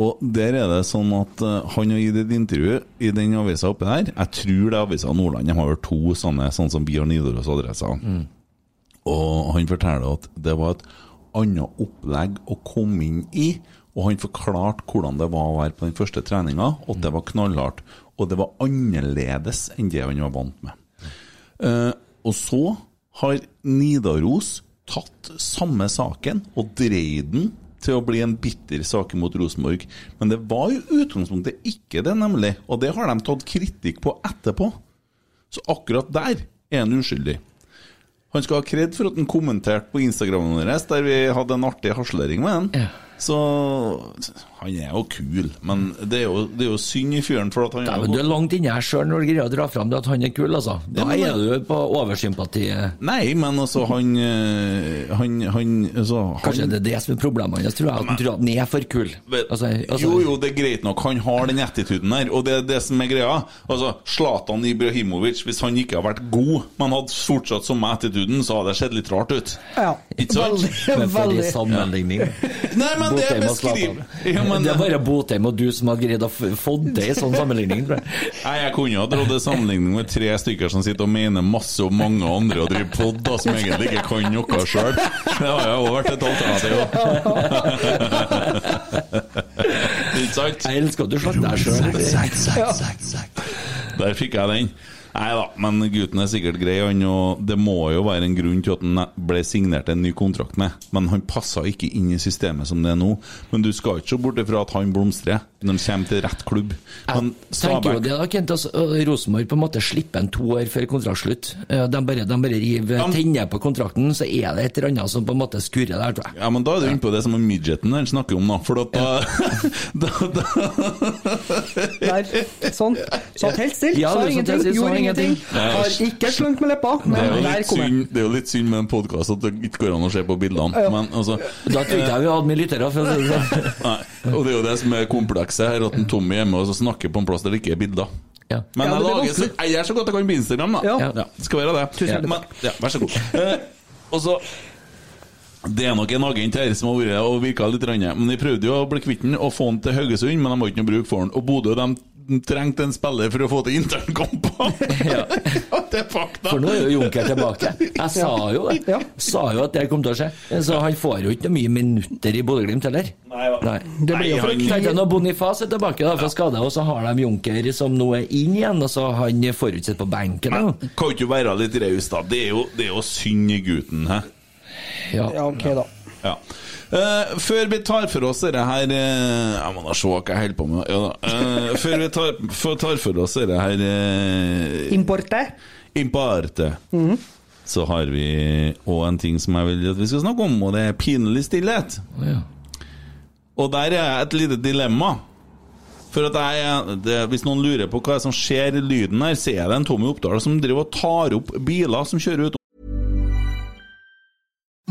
og der er det sånn at eh, han har gitt et intervju i den avisa oppe der. Jeg tror det er avisa Nordland. De har vel to sånne, sånn som vi har Nidaros-adresser. Og han forteller at det var et annet opplegg å komme inn i. Og han forklarte hvordan det var å være på den første treninga, og det var knallhardt. Og det var annerledes enn det han var vant med. Eh, og så har Nidaros tatt samme saken og dreid den til å bli en bitter sak mot Rosenborg. Men det var jo utgangspunktet ikke det, nemlig. Og det har de tatt kritikk på etterpå. Så akkurat der er han uskyldig. Han skal ha kred for at han kommenterte på Instagramen vår der vi hadde en artig haslering med han. Så han er jo kul, men det er jo, det er jo synd i fyren for at han Dæven, du er langt inni her sjøl når du greier å dra fram det at han er kul, altså. Da men- er du på oversympati. Nei, men altså, han eh, Han, han, altså, han Kanskje det er det som er problemet hans, tror jeg. At han tror at han er for kul. Altså, altså, jo, jo, det er greit nok. Han har den attituden her, og det er det som er greia. Altså, Zlatan Ibrahimovic, hvis han ikke har vært god, men hadde fortsatt samme attituden, så hadde det sett litt rart ut. Ja. Ikke sant? Men for de Veldig. sammenligning. Nei, men Botheim og Zlatan. beskriver ja, men, Det er bare Botheim og du som har greid å få det i sånn sammenligning, tror jeg. (laughs) Nei, Jeg kunne ha dratt en sammenligning med tre stykker som sitter og mener masse om mange andre og driver pod, som egentlig ikke kan noe sjøl. Det har jo òg vært et alternativ. (laughs) Ikke sant? Jeg elsker at du slakter deg sjøl. Der fikk jeg den. Nei da, men gutten er sikkert grei, han. Og det må jo være en grunn til at han ble signert en ny kontrakt med. Men han passa ikke inn i systemet som det er nå. Men du skal ikke se bort ifra at han blomstrer når de kommer til rett klubb. Men Jeg tenker jo det da, Kent, altså, Rosenborg på en måte slipper en to år før kontraktslutt. De bare, de bare river Ja, tenner på kontrakten, så er det et eller annet som på en måte skurrer der, tror jeg. Ja, men da er du inne på det som er midgeten han snakker om, da. For at da, (laughs) da, da Der. Sånn. Satt helt stille, Ja, sa ingenting, sa gjorde ingenting. Har ikke slunk med leppa, men der kom jeg. det er jo litt synd med en podkast at det ikke går an å se på bildene. Men altså Da trodde jeg vi hadde mye lyttere. For å si det sånn. Nei, og det er jo det som er komplekset her, at en Tommy er med og så snakker på en plass der det ikke er bilder. Ja. Men Ja, jeg, lager, så, jeg gjør så godt jeg kan på Instagram, da. Ja. Ja, det skal være det. hjertelig Men, ja, vær så god. Eh, og så Det er nok en agent her som har vært og virka litt, rann, men de prøvde jo å bli kvitt den og få den til Haugesund, men de har ikke noe bruk for den. Og Bodø de trengte en spiller for å få til internkamper! (laughs) Ja. det er fakta! For nå er jo Junker tilbake. (laughs) Jeg sa jo det. Ja. Sa jo at det kom til å skje. Så han får jo ikke mye minutter i Bodø-Glimt heller. Nei, Nei. Det blir jo for når Boniface er tilbake da, fra skade, og så har de Junker som nå er inn igjen, og så har han forutsett på benken. Men Da. kan ikke være litt raus, da? Det er, jo, det er jo synd i gutten, hæ? Ja. Ja, ok, da. Ja. Eh, før vi tar for oss dette her uh, Jeg må da se hva jeg holder på med. Ja, da. Eh, før vi tar, for, tar for oss dette her uh, Importe. Imparte, så har vi òg en ting som jeg vil at vi skal snakke om, og det er pinlig stillhet. Ja. Og der er et lite dilemma. For at jeg, det, Hvis noen lurer på hva som skjer i lyden her, så er det en Tommy Oppdal som driver og tar opp biler som kjører ut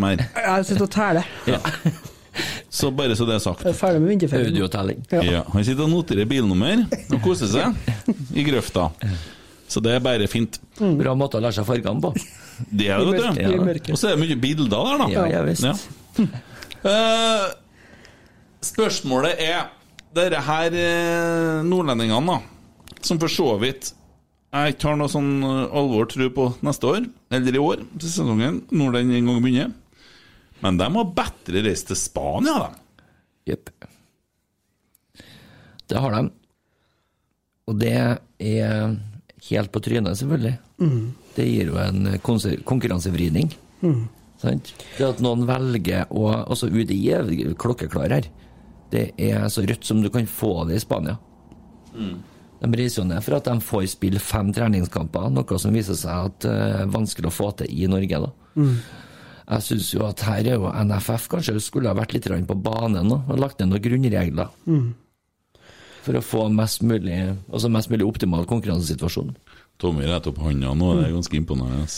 Mer. Jeg sitter og teller. Så bare så det er sagt. Jeg er ferdig med vinterferien. Audiotelling. Ja. Ja, han sitter og noterer bilnummer og koser seg i grøfta. Så det er bare fint. Bra måte å lære seg fargene på. Det er det, vet du. Og så er det mye bilder der, da. Ja, ja visst. Ja. Uh, spørsmålet er Dere her eh, nordlendingene, da, som for så vidt jeg ikke har noe sånn alvor tro på neste år, eller i år, til sesongen, når den en gang begynner. Men de har bedre reist til Spania, de. Jepp. Det har de. Og det er helt på trynet, selvfølgelig. Det gir jo en konkurransevridning. Mm. Sant? Det at noen velger å Altså, UDI er klokkeklar her. Det er så rødt som du kan få det i Spania. De reiser jo ned for at de får spille fem treningskamper, noe som viser seg at er vanskelig å få til i Norge. da. Jeg syns jo at her er jo NFF kanskje skulle ha vært litt på banen nå, og lagt ned noen grunnregler. For å få mest mulig, altså mest mulig optimal konkurransesituasjon. Tommy retter opp hånda nå, det er ganske imponerende.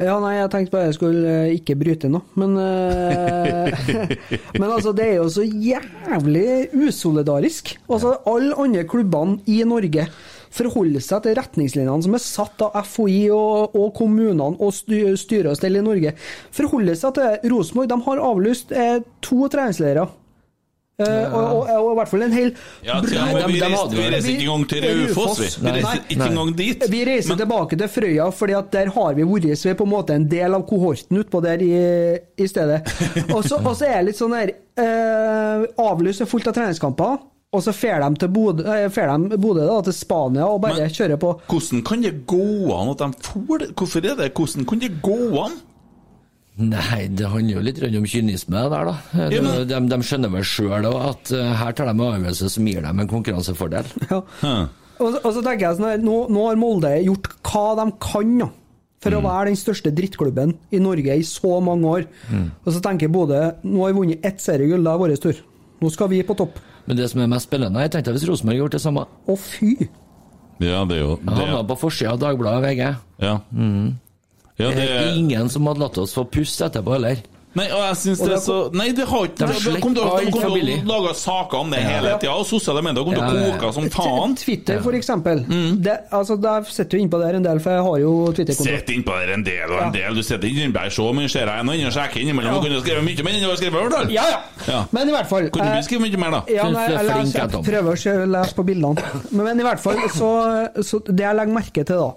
Ja, nei, jeg tenkte bare jeg skulle eh, ikke bryte noe, men eh, (laughs) Men altså, det er jo så jævlig usolidarisk. Altså, alle andre klubbene i Norge forholde seg til retningslinjene som er satt av FHI og, og kommunene og sty- styre og stell i Norge. Forholde seg til Rosenborg. De har avlyst eh, to treningsleirer. Ja. og, og, og i hvert fall en hel Ja, til, men vi, reiser, vi reiser ikke engang til Raufoss, vi. Vi reiser ikke engang dit. Vi reiser tilbake til Frøya, fordi at der har vi vært, så vi er på en måte en del av kohorten utpå der i, i stedet. (laughs) Og så er jeg litt sånn der uh, Avlyst er fullt av treningskamper, og så fer de til Bodø, eh, de Bodø da, til Spania og bare Men- kjører på. Hvordan kan det gå an at de får det? Hvorfor er det? Hvordan kan det gå an? Nei, det handler jo litt om kynisme der, da. De, Ja, de, de skjønner vel sjøl at eh, her tar de en avgjørelse som gir dem en konkurransefordel. (laughs) Ja. Og, så- og så tenker jeg sånn nå, nå har Molde gjort hva de kan da, for å være den største drittklubben i Norge i så mange år. Og så tenker Bodø nå har vi vunnet ett seriegull, det er vår tur. Nå skal vi på topp. Men det som er mest spennende, jeg tenkte hvis Rosenborg gjort det samme. Å, fy! Ja, det er jo det, Havna på forsida av Dagbladet og VG. ja. ja, det Det er ingen som hadde latt oss få puste etterpå, heller. Nei, og jeg synes det er så Nei, det har ikke De kommer kom til å- lage saker om det hele tida, og sosiale medier kommer til å koke som faen. Twitter, for eksempel. Det, altså, der sitter jo innpå der en del, for jeg har jo Twitter-konto. Sitter innpå der en del og en del. Du sitter ikke der så mye, ser jeg. Og sjekker innimellom. Du kunne skrevet mye mer enn du har skrevet, i hvert fall. Ja, ja. Ja. Men i hvert fall Kunne eh, du skrive mye mer, da? Ja, nei, jeg, leser, jeg prøver å se- lese på bildene. Men, men i hvert fall, så, så det jeg legger merke til, da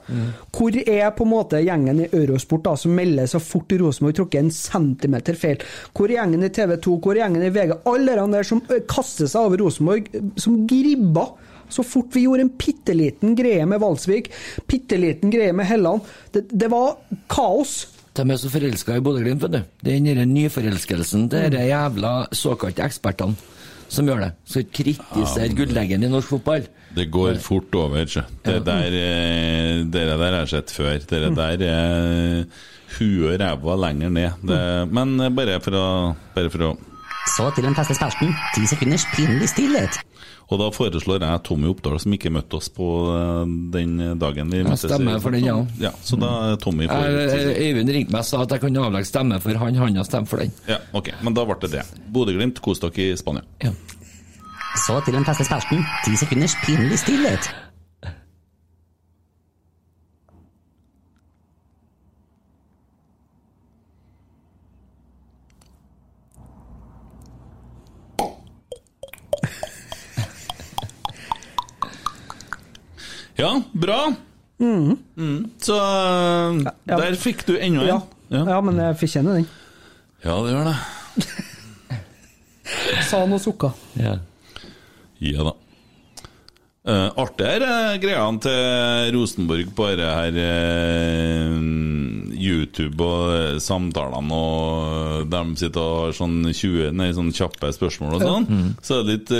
Hvor er på en måte gjengen i Eurosport da, som melder så fort Rosenborg tråkker en centimeter feil? Hvor er gjengen i TV 2? Hvor er gjengen i VG? Alle de der som ø, kaster seg over Rosenborg, som gribba. Så fort vi gjorde en bitte liten greie med Valsvik, bitte liten greie med Helland Det, det var kaos. De er så forelska i Bodø-Glimt, vet du. Det er den nyforelskelsen til de jævla såkalte ekspertene som gjør det. Skal ikke kritisere gullleggen i norsk fotball. Det går fort over, sjø. Det der, eh, dere der har jeg sett før. Dere der er huet og ræva lenger ned. Det, men bare for å, bare for å Så til den feste spelten. Ti sekunders pinlig stillhet. Og da foreslår jeg Tommy Oppdal, som ikke møtte oss på eh, den dagen vi Jeg møttes. stemmer for den, ja. ja. Så da er Tommy på Jeg- jeg- Øyvind ringte meg og sa at jeg kunne avlegge stemme for han, han har stemt for den. Ja, ok, men da ble det det. Bodø-Glimt, kos dere i Spania. Så til den feste spelten. Ti sekunders pinlig stillhet. Ja, bra. Mm. Så ja, ja. der fikk du enda en. Ja. ja, men jeg kjenne den. Ja, det gjør det. (laughs) Sa han og sukka. Ja. Ja da. Uh, artig er uh, greiene til Rosenborg på dette her eh, YouTube og eh, samtalene, og de sitter og har sånn 20 Nei, sånn kjappe spørsmål og sånn. Så er det litt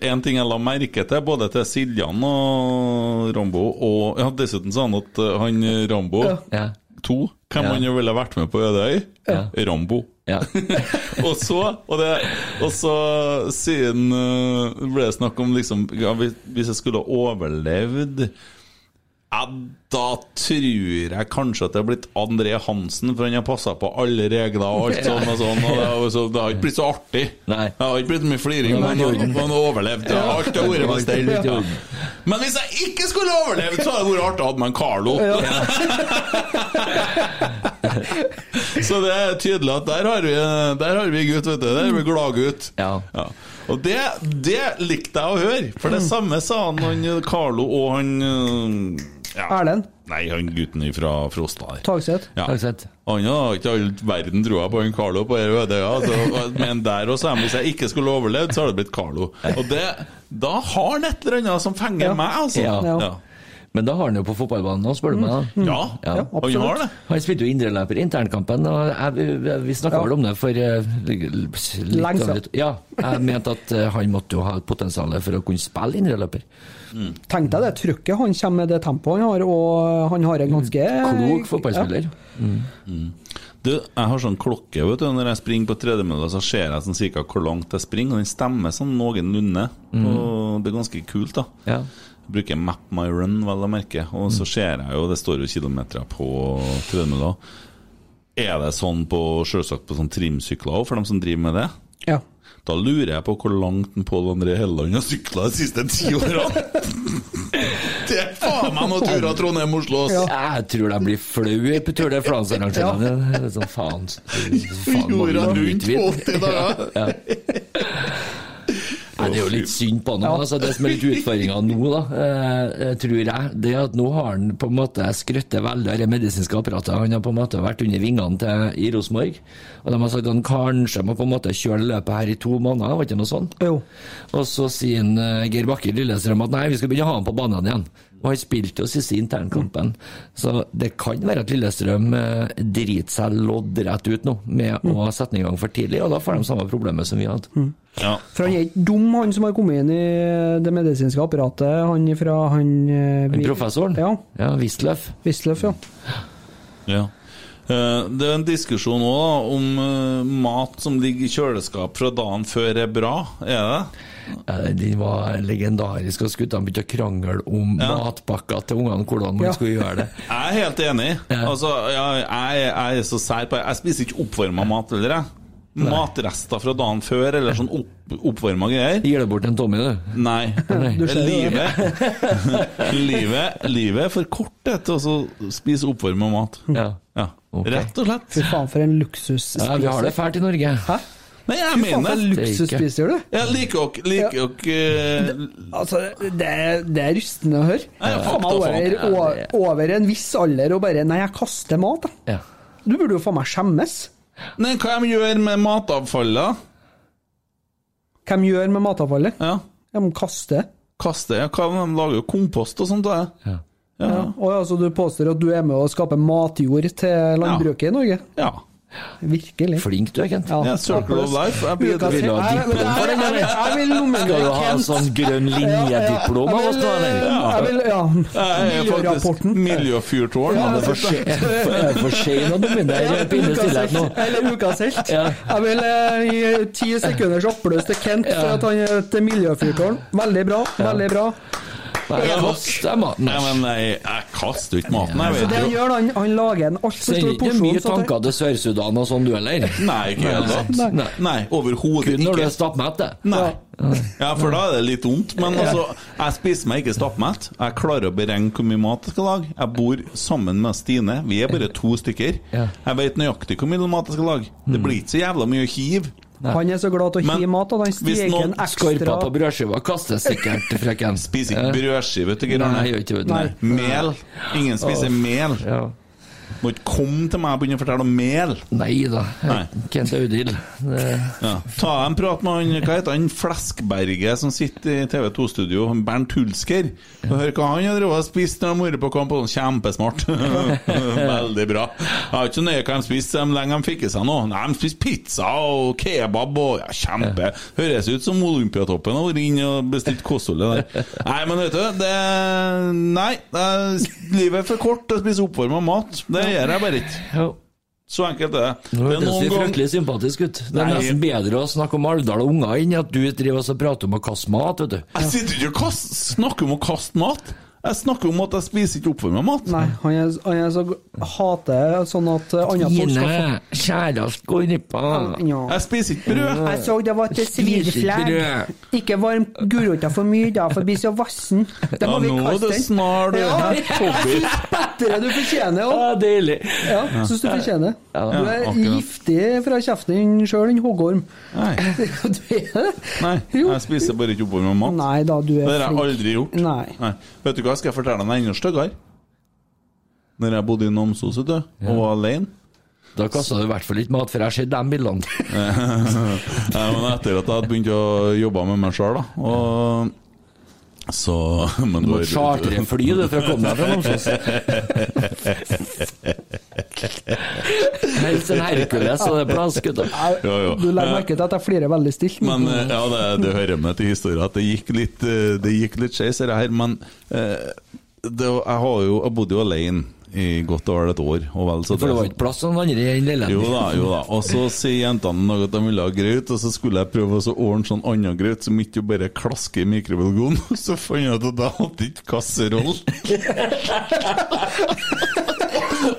én En ting jeg la merke til, både til Siljan og Rambo, og ja, dessuten sa han at eh, han eh, Rambo Ja. to Hvem Ja. han ville vært med på Ødøy? Ja. Rambo. Ja. (laughs) og så og, det, og så siden uh, ble det snakk om liksom ja, hvis, hvis jeg skulle ha overlevd ja, da tror jeg kanskje at det har blitt André Hansen, for han har passa på alle regler og alt sånn og sånn. Og det, har så, det har ikke blitt så artig. Nei. Det har ikke blitt mye fliring, men han har overlevd. Ja, alt har vært på stell. Ja. Men hvis jeg ikke skulle overlevd, så hadde det vært artig å ha med en Carlo. Ja. (laughs) Så det er tydelig at der har vi, der har vi gutt, vet du. Der er vi gladgutt. Ja. Ja. Og det, det likte jeg å høre, for det samme sa han, han Carlo og han ja. Erlend Nei, han gutten fra Frosta der. Tagset? Ja. Takk sett. Han har ikke all verden troa på han Carlo på denne Ødøya. Altså, men der også, hvis jeg ikke skulle overlevd, så hadde det blitt Carlo. Og det, da har han et eller annet som fenger Ja. meg, altså. Ja. Ja. Men da har han jo på fotballbanen nå, spør du meg. da. Ja, Ja, han absolutt. har det. Han spilte jo indreløper i internkampen, og jeg, vi, vi snakka Ja. vel om det for eh, Lenge siden. Ja, jeg mente at eh, han måtte jo ha et potensial for å kunne spille indreløper. Tenk deg det trykket han kommer med det tempoet han har, og han har en ganske Klok fotballspiller. Du, jeg har sånn klokke, vet du. Når jeg springer på tredemølla, så ser jeg sånn cirka hvor langt jeg springer, og den stemmer sånn noenlunde. Og det er ganske kult, da. Ja. Bruker Map My Run, vel å merke, og så ser jeg jo, det står jo kilometer på tredemølla. Er det sånn på, selvsagt på sånn trimsykler òg, for dem som driver med det? Ja. Da lurer jeg på hvor langt Pål André Helleland har sykla de siste ti årene! (laughs) Det er faen meg noen turer Trondheim-Oslo, Ja. Jeg tror de blir flaue på Tour de France-arrangementene. Det er Sånn, faen, faen Jorda rundt på 80 dager. (laughs) Ja. Nei, det er jo litt synd på han. Altså, det som er litt utfordringa nå, da, eh, tror jeg, det er at nå har han på en måte skrøttet veldig av det medisinske apparatet. Han har på en måte vært under vingene til i Rosenborg. Og de har sagt at han kanskje må på en måte kjøre løpet her i to måneder, var ikke noe sånt? Jo. Og så sier han, eh, Geir Bakke Lillestrøm at nei, vi skal begynne å ha han på banen igjen. Og han spilte jo siste internkampen. Så det kan være at Lillestrøm eh, driter seg loddrett ut nå med å sette den i gang for tidlig, og da får de samme problemet som vi hadde. For han er ikke dum, han som har kommet inn i det medisinske apparatet. Han fra han eh, Han vi- professoren? Ja. Ja, Wisløff. Wisløff, ja. Ja. Eh, Det er en diskusjon òg om mat som ligger i kjøleskap fra dagen før er bra. Er det? Ja, Den var legendarisk, og guttene begynte å krangle om Ja. matpakker til ungene, hvordan man Ja. skulle gjøre det. (laughs) Jeg er helt enig. Altså, jeg, jeg, jeg er så sær på Jeg spiser ikke oppvarma mat heller, jeg. Matrester fra dagen før, eller sånn opp, oppvarma greier. Gir det bort en Tommy, du? Nei. (laughs) Du ser livet, (laughs) livet Livet er for kort til å så spise oppvarma mat. Ja. Rett og slett. Fy faen, for en luksus. Ja, vi har det fælt i Norge. Hæ? Nei, jeg Fy faen, mener det. luksusspiser du? Jeg liker dere liker dere, eh, Altså, det, er- det er rystende å høre. Ja, ja, Faen meg over, faen. o- over en viss alder og bare Nei, jeg kaster mat, jeg. Ja. Du burde jo faen meg skjemmes. Nei, hva de gjør med matavfallet? Hvem gjør med matavfallet? Ja. De kaster. Kaster, ja. De lager jo kompost og sånt. Da. Ja. Ja. Og altså, du påstår at du er med å skape matjord til landbruket i Norge? Ja. Virkelig. Flink du er, Kent. Ja, Circle of Life. Jeg blir Ukas- Vil ha diplom for den, Skal du ha en sånn grønn linje-diplom av oss nå, eller? Jeg vil, ja. Jeg er faktisk miljøfyrtårn. Ja, det er for se- det for sent å nominere Pinne stillhet nå. Eller ukas helt. Jeg vil eh, gi ti sekunders applaus til Kent for at han er et miljøfyrtårn. Veldig bra. Veldig bra. Nei, maten. Nei, men jeg, jeg kaster ikke maten. Så Jeg det vet det jo gjør, han, han lager en altfor Sender stor ikke porsjon. mye at- tanker til Sør-Sudan og sånn, du heller? Nei, ikke i det hele tatt. Nei. Nei, overhodet Kun når du ikke. er stappmett, det. Nei. Ja, for da er det litt vondt. Men altså, jeg spiser meg ikke stappmett. Jeg klarer å beregne hvor mye mat jeg skal lage. Jeg bor sammen med Stine. Vi er bare to stykker. Ja. Jeg vet nøyaktig hvor mye mat jeg skal lage. Det blir ikke så jævla mye å hive. Han er så glad til å hive mat at han hvis noen skorper på ekstra brødskiva kaster sikkert, frøken. Spiser ikke brødskive, vet du, Nei, jeg gjør ikke det. Mel. Ingen spiser mel. Ja. Må ikke komme til meg og begynne å fortelle om mel. Nei da. Kent Audhild. Det- Ja. Ta en prat med han Hva heter han Fleskberget som sitter i TV2-studio? Bernt Hulsker. Og Hør hva han har drevet og spist når de har vært på kamp. Kjempesmart. (laughs) Veldig bra. Jeg har ikke så nøye hva de spiste, så lenge de fikk i seg noe. Nei, De spiste pizza og kebab og ja, kjempe. Høres ut som Olympiatoppen har vært inne og bestilt kostholdet der. Nei, men vet du, det Nei. Det er, livet er for kort til å spise oppvarma mat. Det gjør jeg bare ikke. Ja. Så enkelt er det. Det høres fryktelig sympatisk ut. Det er Nei. nesten bedre å snakke om Alvdal og unger enn at du driver og prater om å kaste mat, vet du. Jeg sitter ikke og snakker om å kaste mat. Jeg snakker om at jeg spiser ikke oppvarma mat. Nei, han er, han er så hater sånn at eh, andre folk skal få Tine, kjærest skorpa. ja. Jeg spiser ikke brød. Jeg så det var til Spiser ikke varm gulrota for mye, da, for det blir så vassen. Det Ja, må vi nå er kaste det snart. Ja. Hobbit. Bedre du fortjener òg. Ja, deilig. Ja, syns du fortjener. Ja, Du er akkurat. giftig fra kjeften din sjøl, din hoggorm. Nei. (laughs) Du er det? Nei, jeg spiser bare ikke oppvarma mat. Nei da, du Det er har jeg aldri gjort. Nei. Vet du hva, skal jeg fortelle deg enda styggere? Når jeg bodde i Namsos og var alene Da kasta du i hvert fall litt mat, for jeg har sett de bildene. (laughs) Nei, men etter at jeg hadde begynt å jobbe med meg sjøl, og så (laughs) men Du må chartre fly du, for å komme deg fra Namsos. Helst en Hercules, og det er plass, gutta. Jo, jo. Du legger merke til at jeg flirer veldig stilt. Men eh, ja, det, det hører med til historien at det gikk litt eh, Det gikk litt skeis dette her, men eh, det, jeg har jo Jeg bodde jo alene i godt og vel et år. Og vel, så For det var ikke plass til noen andre enn den Jo da, jo da. Og så sier jentene at de ville ha grøt, og så skulle jeg prøve å så ordne sånn annen grøt som ikke bare klasker i mikrobølgeovnen. (laughs) Så fant jeg ut at jeg hadde ikke kasseroll. (laughs)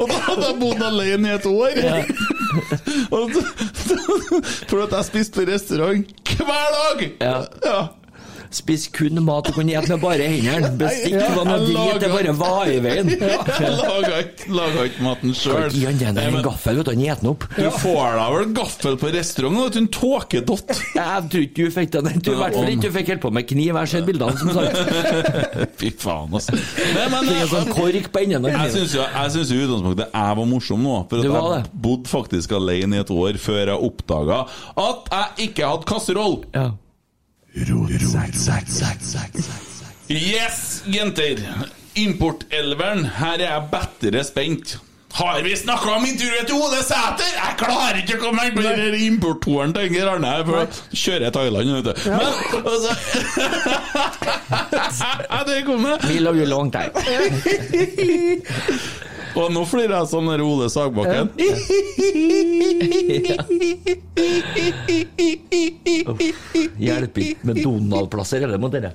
og da hadde jeg bodd alene i et år! (laughs) For at jeg spiste på restaurant hver dag! Ja. Ja. Spis kun mat du kan spise med bare hendene. Bestikk var noe drit, det bare var i veien. (laughs) Jeg laga ikke, maten sjøl. Gi han den en gaffel, vet du, han eter den opp. Du får deg vel gaffel på restaurant, vet du, en tåkedott. (laughs) Jeg tror ikke du fikk den. Jeg i hvert fall ikke du fikk helt på med kniv. Jeg har sett bildene, som sagt. (laughs) Fy faen, altså. Nei, men, er sånn kork på enden Jeg syns jo jeg i utgangspunktet jeg var morsom nå. For jeg bodde faktisk alene i et år før jeg oppdaga at jeg ikke hadde kasseroll. Ja. Yes, jenter! Importelveren, her er jeg bedre spent. Har vi snakka om intervjuet til Ole Sæter? Jeg klarer ikke å komme meg på den importtoren til Inger Arne for da kjører jeg Thailand, vet du. Men altså (laughs) (laughs) Det kom det. We love you long time. (laughs) Og nå flirer jeg sånn der Ole Sagbakken. Hjelper ikke med Donald-plasser eller mot dere.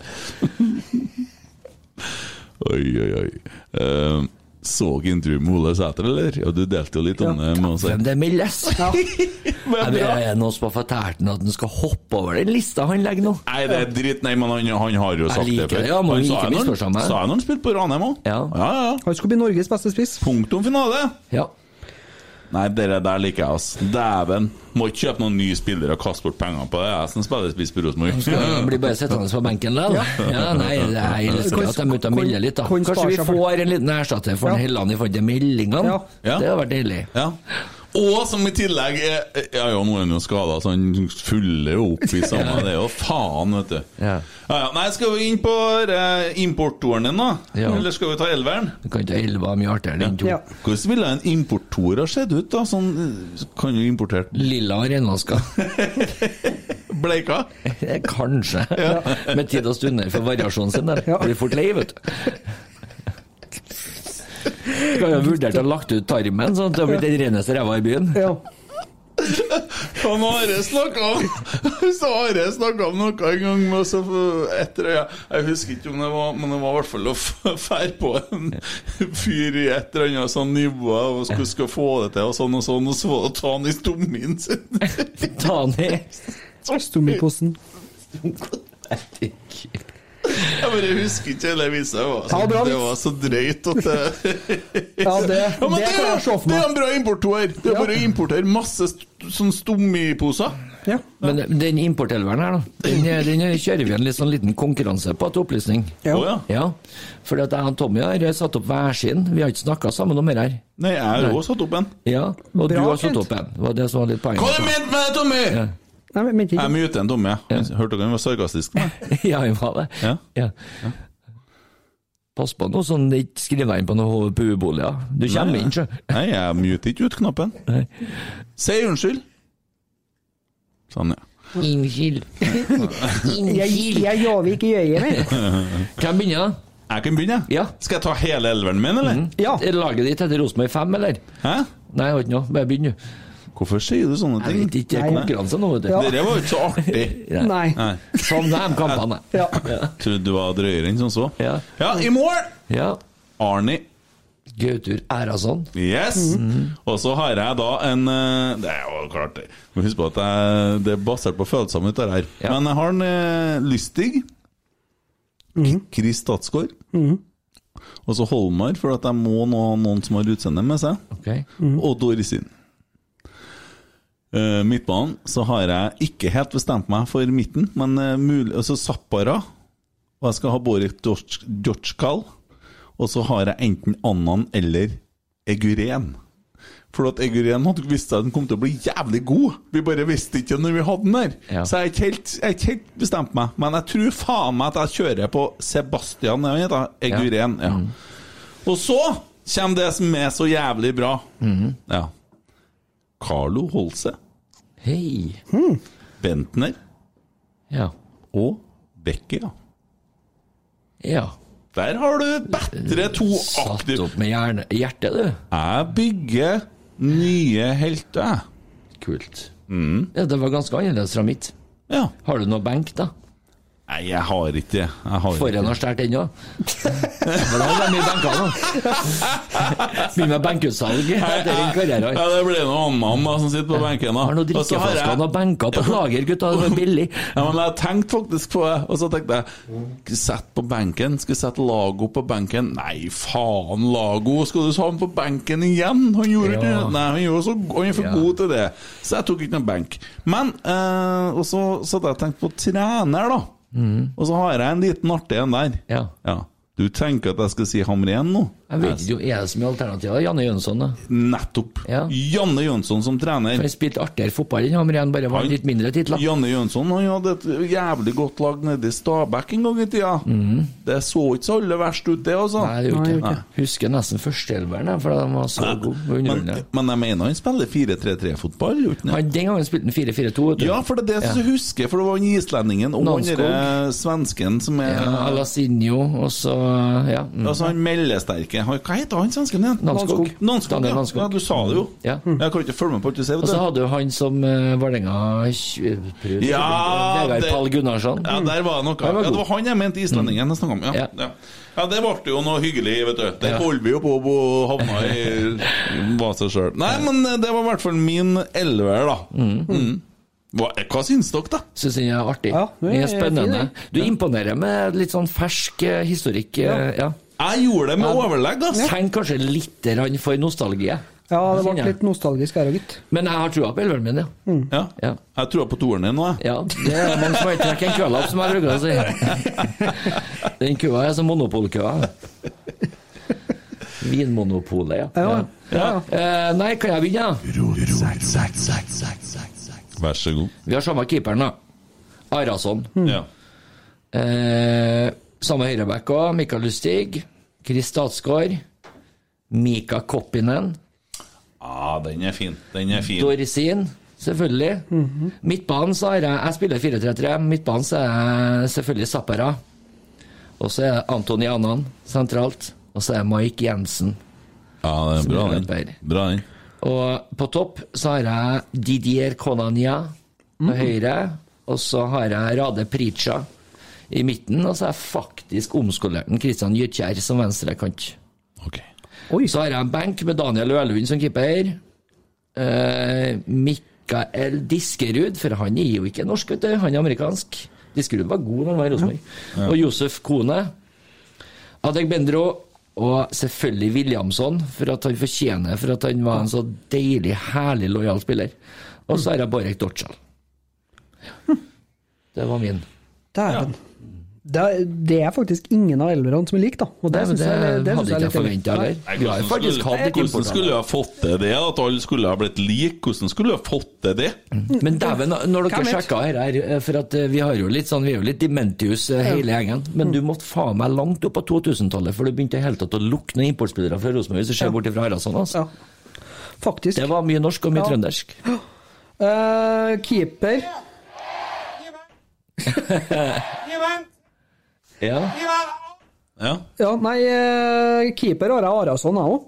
Oi, oi, oi. Eh, så intervjuet med Ole Sæter, eller? Ja, du delte jo litt om det med oss. her. Hvem det Ja. (laughs) Er det er noen som har fortalt ham at han skal hoppe over den lista han legger nå? Nei, det er dritt. Nei, men han, han har jo sagt det før. det, ja, men han sa jo når han- spilte på Ranheim òg. Ja. ja, ja. Han skulle bli Norges beste spiss. Punktum finale. Ja. Nei, dere der liker jeg, ass. Dæven. Må ikke kjøpe noen nye spillere og kaste bort penger på det. Jeg som spiller spiss på Rosenborg. Blir bare sittende på benken der, da. Ja, nei, jeg elsker at de er ute og melder litt, da. Kan- kan Kanskje vi får en liten erstatter for Ja. en Helland i forhold til meldingene? Ja. Ja. Det hadde vært deilig. Ja. Og som i tillegg er, Ja, ja, nå er han jo skada, så han fyller jo opp i samme (laughs) Det er jo faen, vet du. Ja. Ja, ja. Nei, skal vi inn på uh, importtoren din, da? Ja. Eller skal vi ta elveren? Du kan ta elva mye artigere enn to. Ja. Hvordan ville en importtor ha sett ut, da? Sånn eh, Kan du importert Lilla og renvaska. (laughs) Bleika? (laughs) Kanskje. Med tid og stunder for variasjonen sin der. Blir fort lei, vet du. Kan jo vurdert å ha lagt ut tarmen, sånn at det har blitt den reneste ræva i byen. Ja. Han Are snakka om (laughs) Så Are snakka om noe en gang med så etter, jeg, jeg husker ikke om det var Men det var i hvert fall å fære på en fyr i et eller annet sånn nivå og skulle, skal få det til, og sånn og sånn, og så var det å ta han i stommen sin. Ta han i. Stommiposen. (laughs) Jeg bare husker ikke hele visa. Ja, bra det var så drøyt at det (laughs) Ja, det, (laughs) Ja, men det det, kan jeg se er, det er en bra importør! Det er Ja. bare å importere masse sånn stommiposer. Ja. Men den importelveren her, da, den, den kjører vi en litt sånn liten konkurranse på til opplysning. Ja. Oh, ja. Ja, fordi at jeg og Tommy har satt opp hver sin. Vi har ikke snakka sammen om det her. Nei, jeg har også satt opp en. Ja, og du har satt opp en. Det var det som var litt Hva er det ment med det, Tommy? Ja. Nei, men mente Jeg muter en dumme, jeg. Hørte dere han var sarkastisk? (laughs) Ja, han var det. Ja. Ja. Pass på nå, sånn det ikke skriver deg inn på noen HVPU-boliger. Du kommer inn, sjø. Nei, jeg muter ikke ut knappen. Nei. Si unnskyld. Sånn, ja. Unnskyld. (laughs) Jeg, jeg gjør ikke gjøye mer. Hvem (laughs) begynner, da? Jeg kan begynne. Ja. Skal jeg ta hele elveren min, eller? Ja. Er Laget ditt heter Rosenborg 5, eller? Hæ? Nei, jeg har ikke noe. Bare begynn, du. Hvorfor sier du sånne ting? Jeg vet ikke, det er konkurranse nå, vet du. Ja. Dere var jo ikke så artig. Nei. Nei. Sånn de kampene. Ja. Trodde du var drøyere enn som så. Ja. Ja, i mål! ja. Arnie. Gautur Erason. Yes! Og så har jeg da en eh, Det er jo klart det. Må huske på at jeg, det er basert på følelsene mitt, det her. Ja. Men jeg har en eh, Lystig. Chris Statsgaard. Og så Holmar, for at jeg må nå ha noen som har utseendet med seg. Ok. Og Dorisin. Uh, midtbanen så har jeg ikke helt bestemt meg for midten, men uh, mulig, altså Zappara. Og jeg skal ha Borik Djotskal. Og så har jeg enten Annan eller Eguren. For at Eguren hadde visst at den kom til å bli jævlig god. Vi bare visste ikke når vi hadde den der. Ja. Så jeg har ikke ikke helt bestemt meg. Men jeg tror faen meg at jeg kjører på Sebastian jeg da, Eguren. Ja. Og så kommer det som er så jævlig bra. Ja. Carlo Holse, Hei. Bentner Ja. og Becker. Ja. Ja. Der har du bedre to Satt opp med hjerne, hjertet, du. Jeg bygger nye helter, jeg. Kult. Ja, det var ganske annerledes fra mitt. Ja. Har du noe benk, da? Nei, jeg har ikke det. Jeg har stjålet ennå. (laughs) Men da er mye benker nå. (laughs) Begynner med karriere. Ja, det blir noe annet da, som sitter på benken. Har noen Og drikkeflasker og benker på lager, gutta. Det var billig. Ja, men jeg tenkte faktisk på det, og så tenkte jeg Sett på benken, skal sette Lago på benken Nei, faen, Lago, skal du ha ham på benken igjen? Han gjorde ikke Ja. det. Nei, han, gjorde så, han er for Ja. god til det. Så jeg tok ikke noen benk. Men eh, Og så satte jeg jeg tenkt på trener, da. Og så har jeg en liten artig en der. Ja. Ja. Du tenker at jeg skal si Hamren nå? Jeg vet ikke, er det så mye alternativer? Janne Jønsson, da? Nettopp. Ja. Janne Jønsson som trener. Han spilte artigere fotball enn Hamren, bare var litt mindre titler. Janne Jønsson han hadde et jævlig godt lag nede i Stabæk en gang i tida. Det så ikke så alle verst ut, det, altså. Nei, det gjorde ikke det. Husker nesten førsteelveren, for de var så gode. Men, men jeg mener han spiller 4-3-3-fotball, gjorde han det? Han, den gangen spilte han 4-4-2. Ja, for det er det jeg jeg husker, for det var han islendingen og han derre svensken som er Ja, Alasinho, og så Ja. mm. Altså han meldesterke Han- Hva heter han svensken igjen? Nanskog. Nanskog, ja. Nanskog. ja. Du sa det jo. Ja. Jeg kan ikke følge med på alt du sier. Og så hadde du han som uh, Vålerenga. Ja, Vegard det- Pall Gunnarsson. Ja, der var det noe. Var Ja, det var han jeg mente islendingen jeg snakket om. Ja. Ja. Ja. ja, det ble jo noe hyggelig, vet du. Der Ja. holder vi jo på å havne i (laughs) hva seg sjøl. Nei, men det var i hvert fall min elver, da. Mm. Hva, hva syns dere, da? Syns den er artig. Ja, det er, det er spennende. Du imponerer med litt sånn fersk eh, historikk. Ja. Ja. Jeg gjorde det med overlegg, ass. Tenk kanskje litt for nostalgi. Ja, det ble litt nostalgisk her òg, gitt. Men jeg har trua på elveren min, ja. Ja. Ja. Jeg tror på toeren din nå, jeg. Ja, det er mange som har trukket en kølapp, som jeg bruker å si. Den køa er som monopolkøa. Vinmonopolet, ja. Ja, ja. Eh, nei, kan jeg begynne? Vær så god. Vi har samme keeperen, da. Arason. Ja. Eh, samme høyreback òg. Mikael Lustig. Chris Statsgaard. Mika Koppinen. ah, den er fin. Den er fin. Dorsin, selvfølgelig. Midtbanen så har jeg Jeg spiller 4-3-3. Midtbanen så er jeg selvfølgelig Zappara. Og så er det Antoni Annan sentralt. Og så er det Mike Jensen. Ja, det er bra, den. Bra, den. Og på topp så har jeg Didier Konania på høyre. Og så har jeg Rade Prica i midten. Og så har jeg faktisk omskolert Kristian Gytkjær som venstrekant. Ok. Så har jeg en benk med Daniel Ølund som keeper. Eh, Mikael Diskerud, for han er jo ikke norsk, vet du. Han er amerikansk. Diskerud var god da han var i Rosenborg. Og Josef Kone. Adegbendro og selvfølgelig Williamson, for at han fortjener for at han var en så deilig, herlig, lojal spiller. Og så har jeg Borek Dortschal. (laughs) Det var min. Dæven. Det, er- det er faktisk ingen av elverne som er like, da. Og det, Nei, men jeg, det, det synes hadde jeg ikke jeg litt forventa heller. Hatt litt Hvordan skulle jeg ha fått til det? At alle skulle ha blitt like? Hvordan skulle jeg ha fått til det? Men dæven, når dere sjekka her, her, for at eh, vi har jo litt sånn, vi er jo litt dementius eh, hele gjengen, men du måtte faen meg langt opp på 2000-tallet før det begynte i hele tatt å lukne importspillere fra Rosenborg, hvis du ser bort fra Haraldsson. Altså. Ja. Faktisk. Det var mye norsk og mye Ja. trøndersk. Uh, keeper (laughs) Ja. Ja. Ja, nei, eh, keeper har jeg Arason, jeg òg.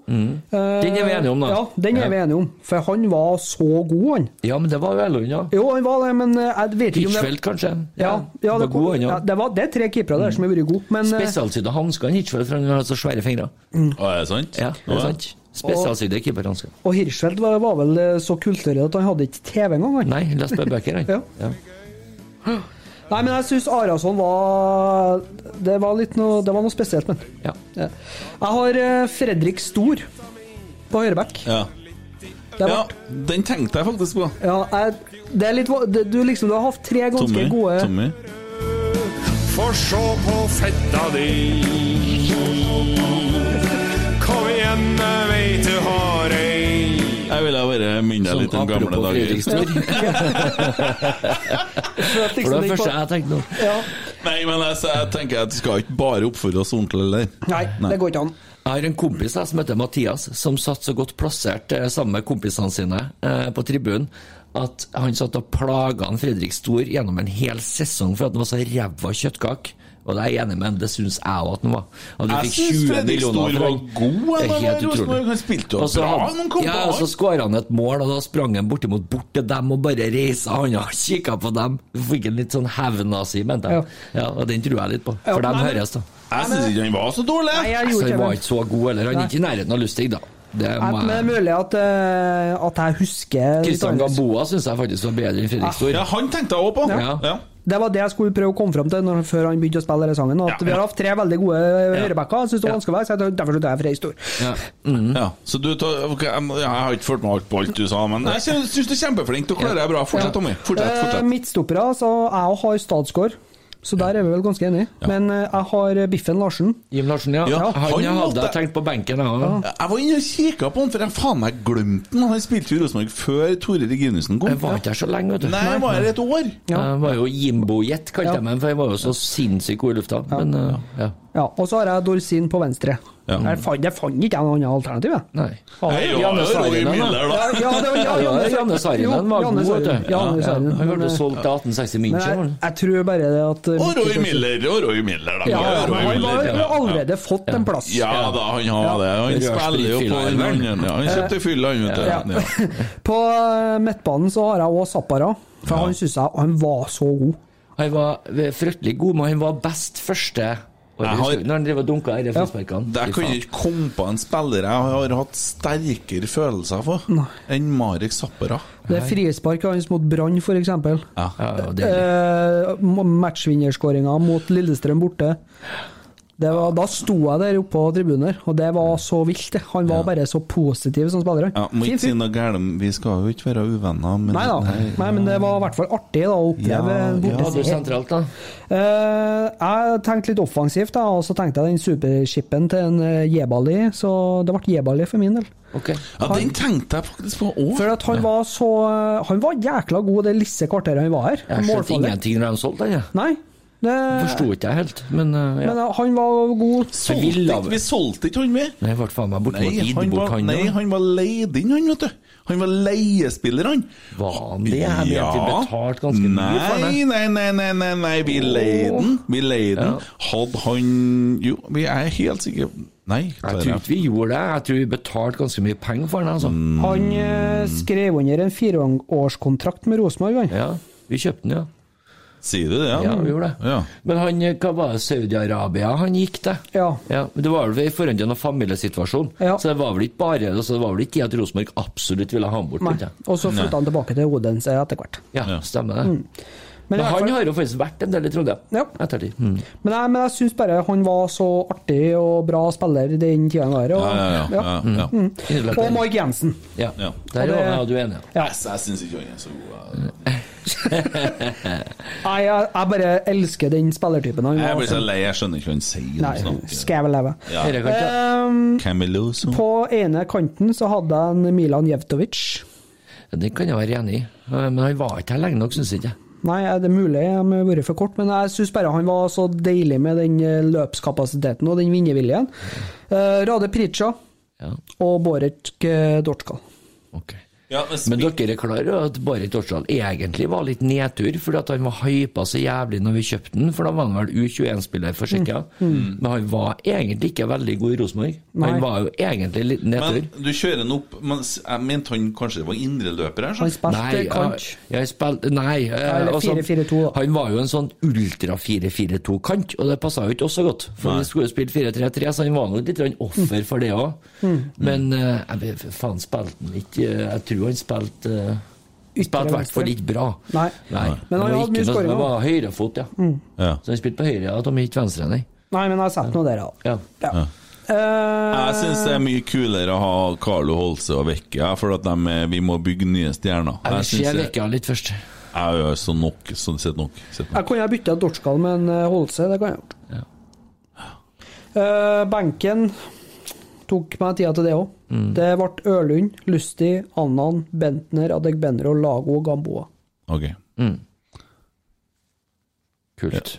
Den er vi enige om, da. Ja, den er vi enige om. For han var så god, han. ja, men det var jo Ellund, ja. Jo, han var det, men eh, jeg vet ikke om det Hitchfeldt, kanskje. Ja, ja, var det, god, han, ja, ja. det, var, det er tre keepere der som har vært gode, men eh, Spesialsydde hansker, Hitchfeldt, for han har så svære fingre. Å, er det sant? Ja, det er sant. Spesialsydde keeperhansker. Og Hirschfeldt var, var vel eh, så kulturell at han hadde ikke TV engang. han. Nei, leste bare bøker, han. Ja. (gasps) Nei, men jeg syns Arason var Det var litt noe, det var noe spesielt med han. Ja. Ja. Jeg har eh, Fredrik Stor på høyreback. Ja. Ja, den tenkte jeg faktisk på. Ja, jeg, det er litt det, Du liksom, du har hatt tre ganske Tommy. gode Tommy. Få se på fetta di. Kom igjen, jeg veit du har ei. Jeg ville bare minne deg Sånn litt om gamle dager. (laughs) For det første jeg tenkte nå. Ja. Nei, men jeg, jeg tenker at vi skal ikke bare oppføre oss ordentlig, eller? Nei, det går ikke an. Jeg har en kompis jeg, som heter Mathias, som satt så godt plassert eh, sammen med kompisene sine eh, på tribunen at han satt og plaga Fredrik Stor gjennom en hel sesong for at han var så ræva kjøttkake. Og det er jeg enig med, det syns jeg òg at han var. At du Jeg fikk 20 Fredrik millioner for Det er helt utrolig. Han spilte jo bra han kom ja, på og så skåra han et mål, og da sprang han bortimot bort til dem og bare reisa hånda og kikka på dem. Fikk en litt sånn hevnazi, mente jeg. Ja. og den tror jeg litt på, for Ja, dem høres, da. Jeg syns ikke han var så dårlig. Nei, jeg Så han var ikke så god heller. Han er ikke i nærheten av Lustig, da. Det må det er mulig at, uh, at jeg husker Kristian. Gamboa syns jeg faktisk var bedre enn Fredrik Stor. Ja, han tenkte jeg òg på. Ja. Ja. Det var det jeg skulle prøve å komme fram til når, før han begynte å spille denne sangen. At Ja, Vi har ja. hatt tre veldig gode høyrebacker. Jeg syns det var vanskelig å så derfor tar jeg Frey Stor. Ja. Mhm. Ja, så du tar, ok, jeg, jeg har ikke fulgt med på alt du sa, men jeg syns du er kjempeflink. Du klarer deg bra. Fortsett, Tommy. Fortsett, Eh, fortsett. Midtstoppere, så jeg òg har Stadsgaard. Så der er vi vel ganske enige. Men eh, jeg har Biffen Larsen. Jim Larsen, ja. Ja, han, han hadde jeg tenkt på benken, jeg ja. Jeg var inne og kikka på han, for jeg faen meg glemte han. Han spilte jo Rosenborg før Tore Reginussen kom. Jeg var ikke her så lenge, vet du. Nei, jeg var her et år. Jeg var jo Jimbo-jet, kalte jeg meg, for jeg var jo så sinnssykt god i lufta. Men uh, ja. Ja, og så har jeg Dorsin på venstre. Ja. Jeg fant, jeg fant ikke noe annet alternativ. jeg. Nei. Nei, Janne da. Ja, Janne, Sarinen var god, vet du. Janne Ja, Han ble eh, solgt til 1860 Men München. jeg, jeg tror bare det at eh, Og Roy Miller, og Roy Miller, da. Ja, ja, Roy han har jo allerede fått en plass. Ja da, han har det. Han spiller jo på den andre. Ja, han kjøpte fylla, han, vet du. (laughs) På eh, midtbanen så har jeg òg Zappara, for han syns jeg han var så god. Han var fryktelig god, men han var best første har- når han driver og dunka i frisparkene. Der kan jeg ikke komme på en spiller jeg har hatt sterkere følelser for enn Marek Zappara. Det er frispark hans mot Brann, f.eks. Ja. Ja, ja, Eh, Matchvinnerskåringa mot Lillestrøm borte. Det var, da sto jeg der oppe på tribunen, og det var så vilt. Han var bare så positiv som spiller. Ja, må ikke si noe gærent, vi skal jo ikke være uvenner, men Nei da, Nei, men det var i hvert fall artig da, å oppleve Ja, ja, ja, sentralt, da. Eh, jeg tenkte litt offensivt, da, og så tenkte jeg den superskippen til en eh, Jebali, så det ble Jebali for min del. Ok. Ja, den tenkte jeg faktisk på òg. For at han var så eh, Han var jækla god det lille kvarteret han var her. Jeg skjønte ingenting da de solgte den. Ja. Nei. Det, Forsto ikke jeg helt, men uh, ja. Men uh, han var god. Solgte ikke- Vi solgte ikke han med. Nei, ble faen meg bortimot Nei, gitt han bort, var, han. nei, han var leid inn, han, vet du. Han var leiespiller, han. Var han det? Jeg mente vi betalte ganske mye for Nei, det. nei, nei, nei, nei, nei, vi leide den. Vi leide den. Ja. Hadde han Jo, vi er helt sikre Nei, Jeg tror ikke vi gjorde det. Jeg tror vi betalte ganske mye penger for den. altså. Mm. Han eh, skrev under en fireårskontrakt med Rosenborg, han. Ja, vi kjøpte den, ja. Sier du det? Ja, ja vi gjorde det. Ja. Men han, hva var det, Saudi-Arabia han gikk til? Ja. Ja, Det var vel i forhold til en familiesituasjon. Ja. Så det var vel ikke bare altså, det var vel ikke det at Rosenborg absolutt ville ha ham bort. Nei. Og så flytta han tilbake til Odense etter hvert. Ja, stemmer det. Men, Men han har jo faktisk vært en del i Trondheim Ja. ettertid. Mm. men jeg, men jeg syns bare han var så artig og bra spiller den tida han var her. og- Ja, ja, ja, ja, ja. Mm. Og det. Jensen. Ja. Ja. Der Og det- var du enig. Ja. Jeg, jeg syns ikke han er så god. (laughs) Nei, jeg, jeg bare elsker den spillertypen. Han Jeg blir så så- lei, jeg skjønner ikke hva han sier. Nei, han snakker. skal jeg vel leve. Ja. Ikke- Um, på ene kanten så hadde jeg en Milan Jevtovic. Det kan jeg være enig i, men han var ikke her lenge nok, syns jeg Nei, er det mulig jeg har vært for kort, men jeg syns bare han var så deilig med den eh, løpskapasiteten og den vinnerviljen. Uh, Rade Prica Ja, og Borek eh, Dortkal. ok. Ja, men Men dere er klar over at Barit Orsdal egentlig var litt nedtur, fordi at han var hypa så jævlig når vi kjøpte den, for da var han vel U21-spiller for Tsjekkia. Men han var egentlig ikke veldig god i Rosenborg. Han var jo egentlig litt nedtur. men du kjører den opp men Jeg mente han kanskje var indreløper her? Han spilte Nei, kant. jeg, jeg spil, Nei. eh, Eller altså, 4-4-2 da. han var jo en sånn ultra 4-4-2-kant, og det passa jo ikke oss så godt. For vi skulle jo spille 4-3-3, så han var nok litt offer for det òg. Mm. Men eh, jeg faen, spilte han ikke eh, Jeg tror han spilte uh, Spilte i hvert fall ikke bra. Nei. Nei. Men han hadde mye skåringer. Det var høyrefot, ja. Ja. Så han spilte på høyre, ja, Tom, ikke venstre, nei. Nei, men jeg har sett noe der, ja. Ja. Ja. Eh, Jeg syns det er mye kulere å ha Carlo Holse og Vecchia, for at de vi må bygge nye stjerner. Jeg vil se det- litt først. Jeg gjør så nok. Sånn sett nok. Sett nok. jeg kunne ha bytta Dorskal med en eh, Holse, det kan jeg gjort. Ja. Uh, benken tok meg tida til det òg. Mm. Det ble Ørlund, Lusti, Annan, Bentner, Adegbenro, Lago og Gamboa. Ok. Kult.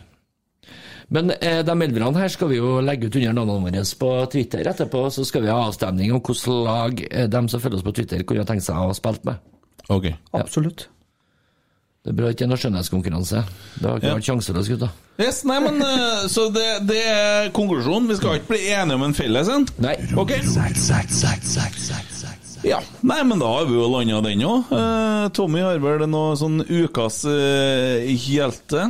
Men eh, de elverne her skal vi jo legge ut under navnene våre på Twitter etterpå. Så skal vi ha avstemning om hvilket lag eh, de som følger oss på Twitter, kunne tenkt seg å ha spilt med. Ok. Absolutt. Det er bra ikke er noe skjønnhetskonkurranse. Det har ikke Ja. vært sjanseløst, gutta. Yes, nei, men eh, Så det, det er konklusjonen. Vi skal ikke bli enige om en felles en? Nei. Ok. Ja, Nei, men da har vi jo landa den òg. Tommy har vel noe sånn ukas uh, hjelte.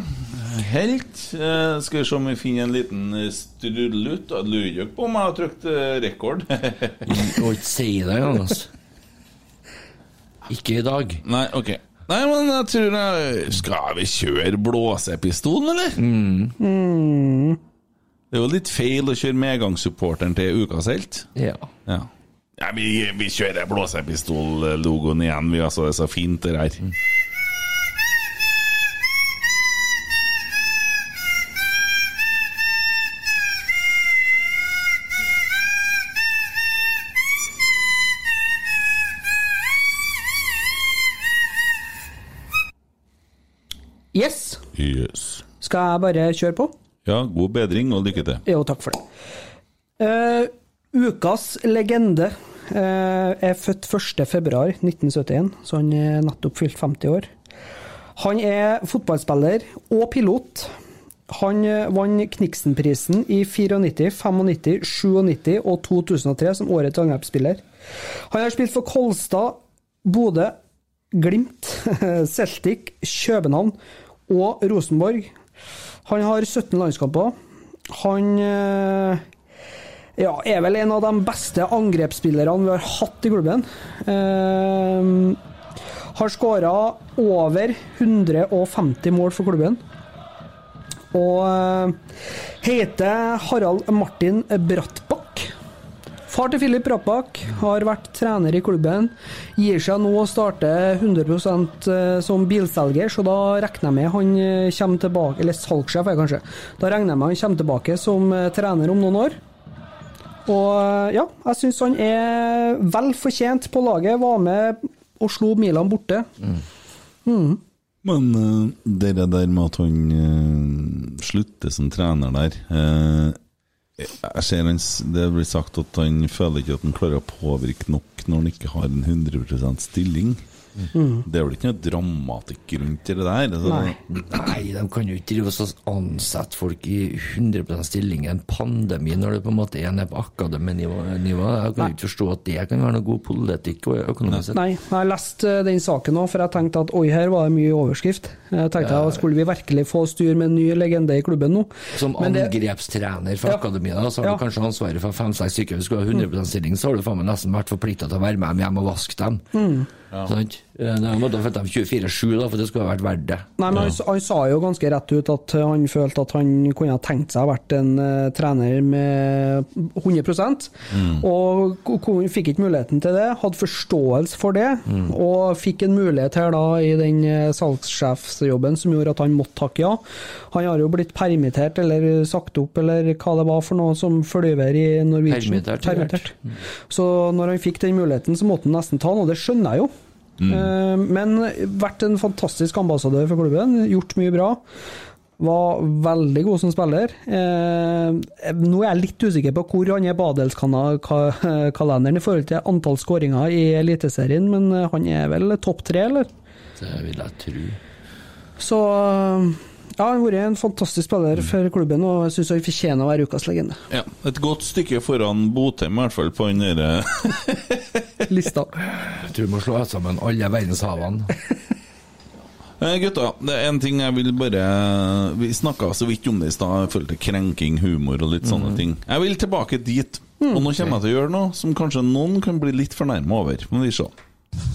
Helt. Uh, skal vi se om vi finner en liten uh, strudelutt. Jeg lurer ikke på om jeg har trykt eh, rekord. Du må ikke si det engang, altså. (laughs) Ikke i dag. Nei, ok. Nei, men jeg tror jeg Skal vi kjøre blåsepistolen, eller? Mm. Det er jo litt feil å kjøre medgangssupporteren til ukas helt. Ja. Ja. Ja, vi, vi kjører blåsepistol-logoen igjen, vi. Altså, det er så fint, det der. Yes. Yes. Skal jeg bare kjøre på? Ja, god bedring og lykke til. Jo, takk for det. Uh, ukas legende uh, er født 1.2.1971, så han er nettopp fylt 50 år. Han er fotballspiller og pilot. Han eh, vant Kniksenprisen i 94, 95, 97 og 2003 som årets angrepsspiller. Han har spilt for Kolstad, Bodø, Glimt, (laughs) Celtic, København og Rosenborg. Han har 17 landskamper. Han eh, ja, er vel en av de beste angrepsspillerne vi har hatt i klubben. Eh, har skåra over 150 mål for klubben. Og eh, heter Harald Martin Brattbakk. Far til Filip Rappak har vært trener i klubben. Gir seg nå å starte 100% som bilselger, så da regner jeg med han eh, kommer tilbake Eller salgssjef, er kanskje. Da regner jeg med han kommer tilbake som eh, trener om noen år. Og eh, ja, jeg syns han er vel fortjent på laget. Var med og slo Milan borte. Mm. Men uh, det der med at han eh, slutter som trener der jeg ser han, Det blir sagt at han føler ikke at han klarer å påvirke nok når han ikke har en 100% stilling. Mm. Det er vel ikke noe dramatikk rundt det der? Altså, Nei. Nei, de kan jo ikke drive og ansette folk i 100 stilling i en pandemi når det på en måte er nede på akademinivå. Jeg kan jo ikke forstå at det kan være noe god politikk økonomisk sett. Nei, jeg har lest eh, den saken òg, for jeg tenkte at oi, her var det mye overskrift. Jeg tenkte Ja. at skulle vi virkelig få styr med en ny legende i klubben nå? Som Men angrepstrener for Ja. akademiet, så har Ja. du kanskje ansvaret for fem-seks stykker. Hvis du skulle ha 100 stilling, så har du faen meg nesten vært forplikta til å være med dem hjem og vaske dem. Mm. Sant? Eh, han måtte ha fått dem 24-7, da, for det skulle ha vært verdt det. Nei, men han, han sa jo ganske rett ut at han følte at han kunne ha tenkt seg å vært en uh, trener med 100 Mm. og fikk ikke muligheten til det. Hadde forståelse for det, Mm. og fikk en mulighet her da i den uh, salgssjefsjobben som gjorde at han måtte takke ja. Han har jo blitt permittert eller sagt opp eller hva det var for noe som flyver i Norwegian. Permittert, Permittert. Så når han fikk den muligheten, så måtte han nesten ta den, og det skjønner jeg jo. Mm. Eh, Men vært en fantastisk ambassadør for klubben, gjort mye bra. Var veldig god som spiller. Eh, nå er jeg litt usikker på hvor han er på adelskalenderen (laughs) i forhold til antall skåringer i Eliteserien, men han er vel topp tre, eller? Det vil jeg tro. Så eh, ja, han har vært en fantastisk spiller for klubben, og jeg syns han fortjener å være ukas legende. Ja, Et godt stykke foran Botheim, i hvert fall, på den derre (laughs) lista. Jeg tror vi må slå sammen alle verdenshavene. (laughs) Eh, Gutta, det er en ting jeg vil bare Vi snakka så vidt om det i stad, i forhold til krenking, humor og litt sånne mm. ting. Jeg vil tilbake dit. Og nå kommer jeg til å gjøre noe som kanskje noen kan bli litt fornærma over. Må vi se.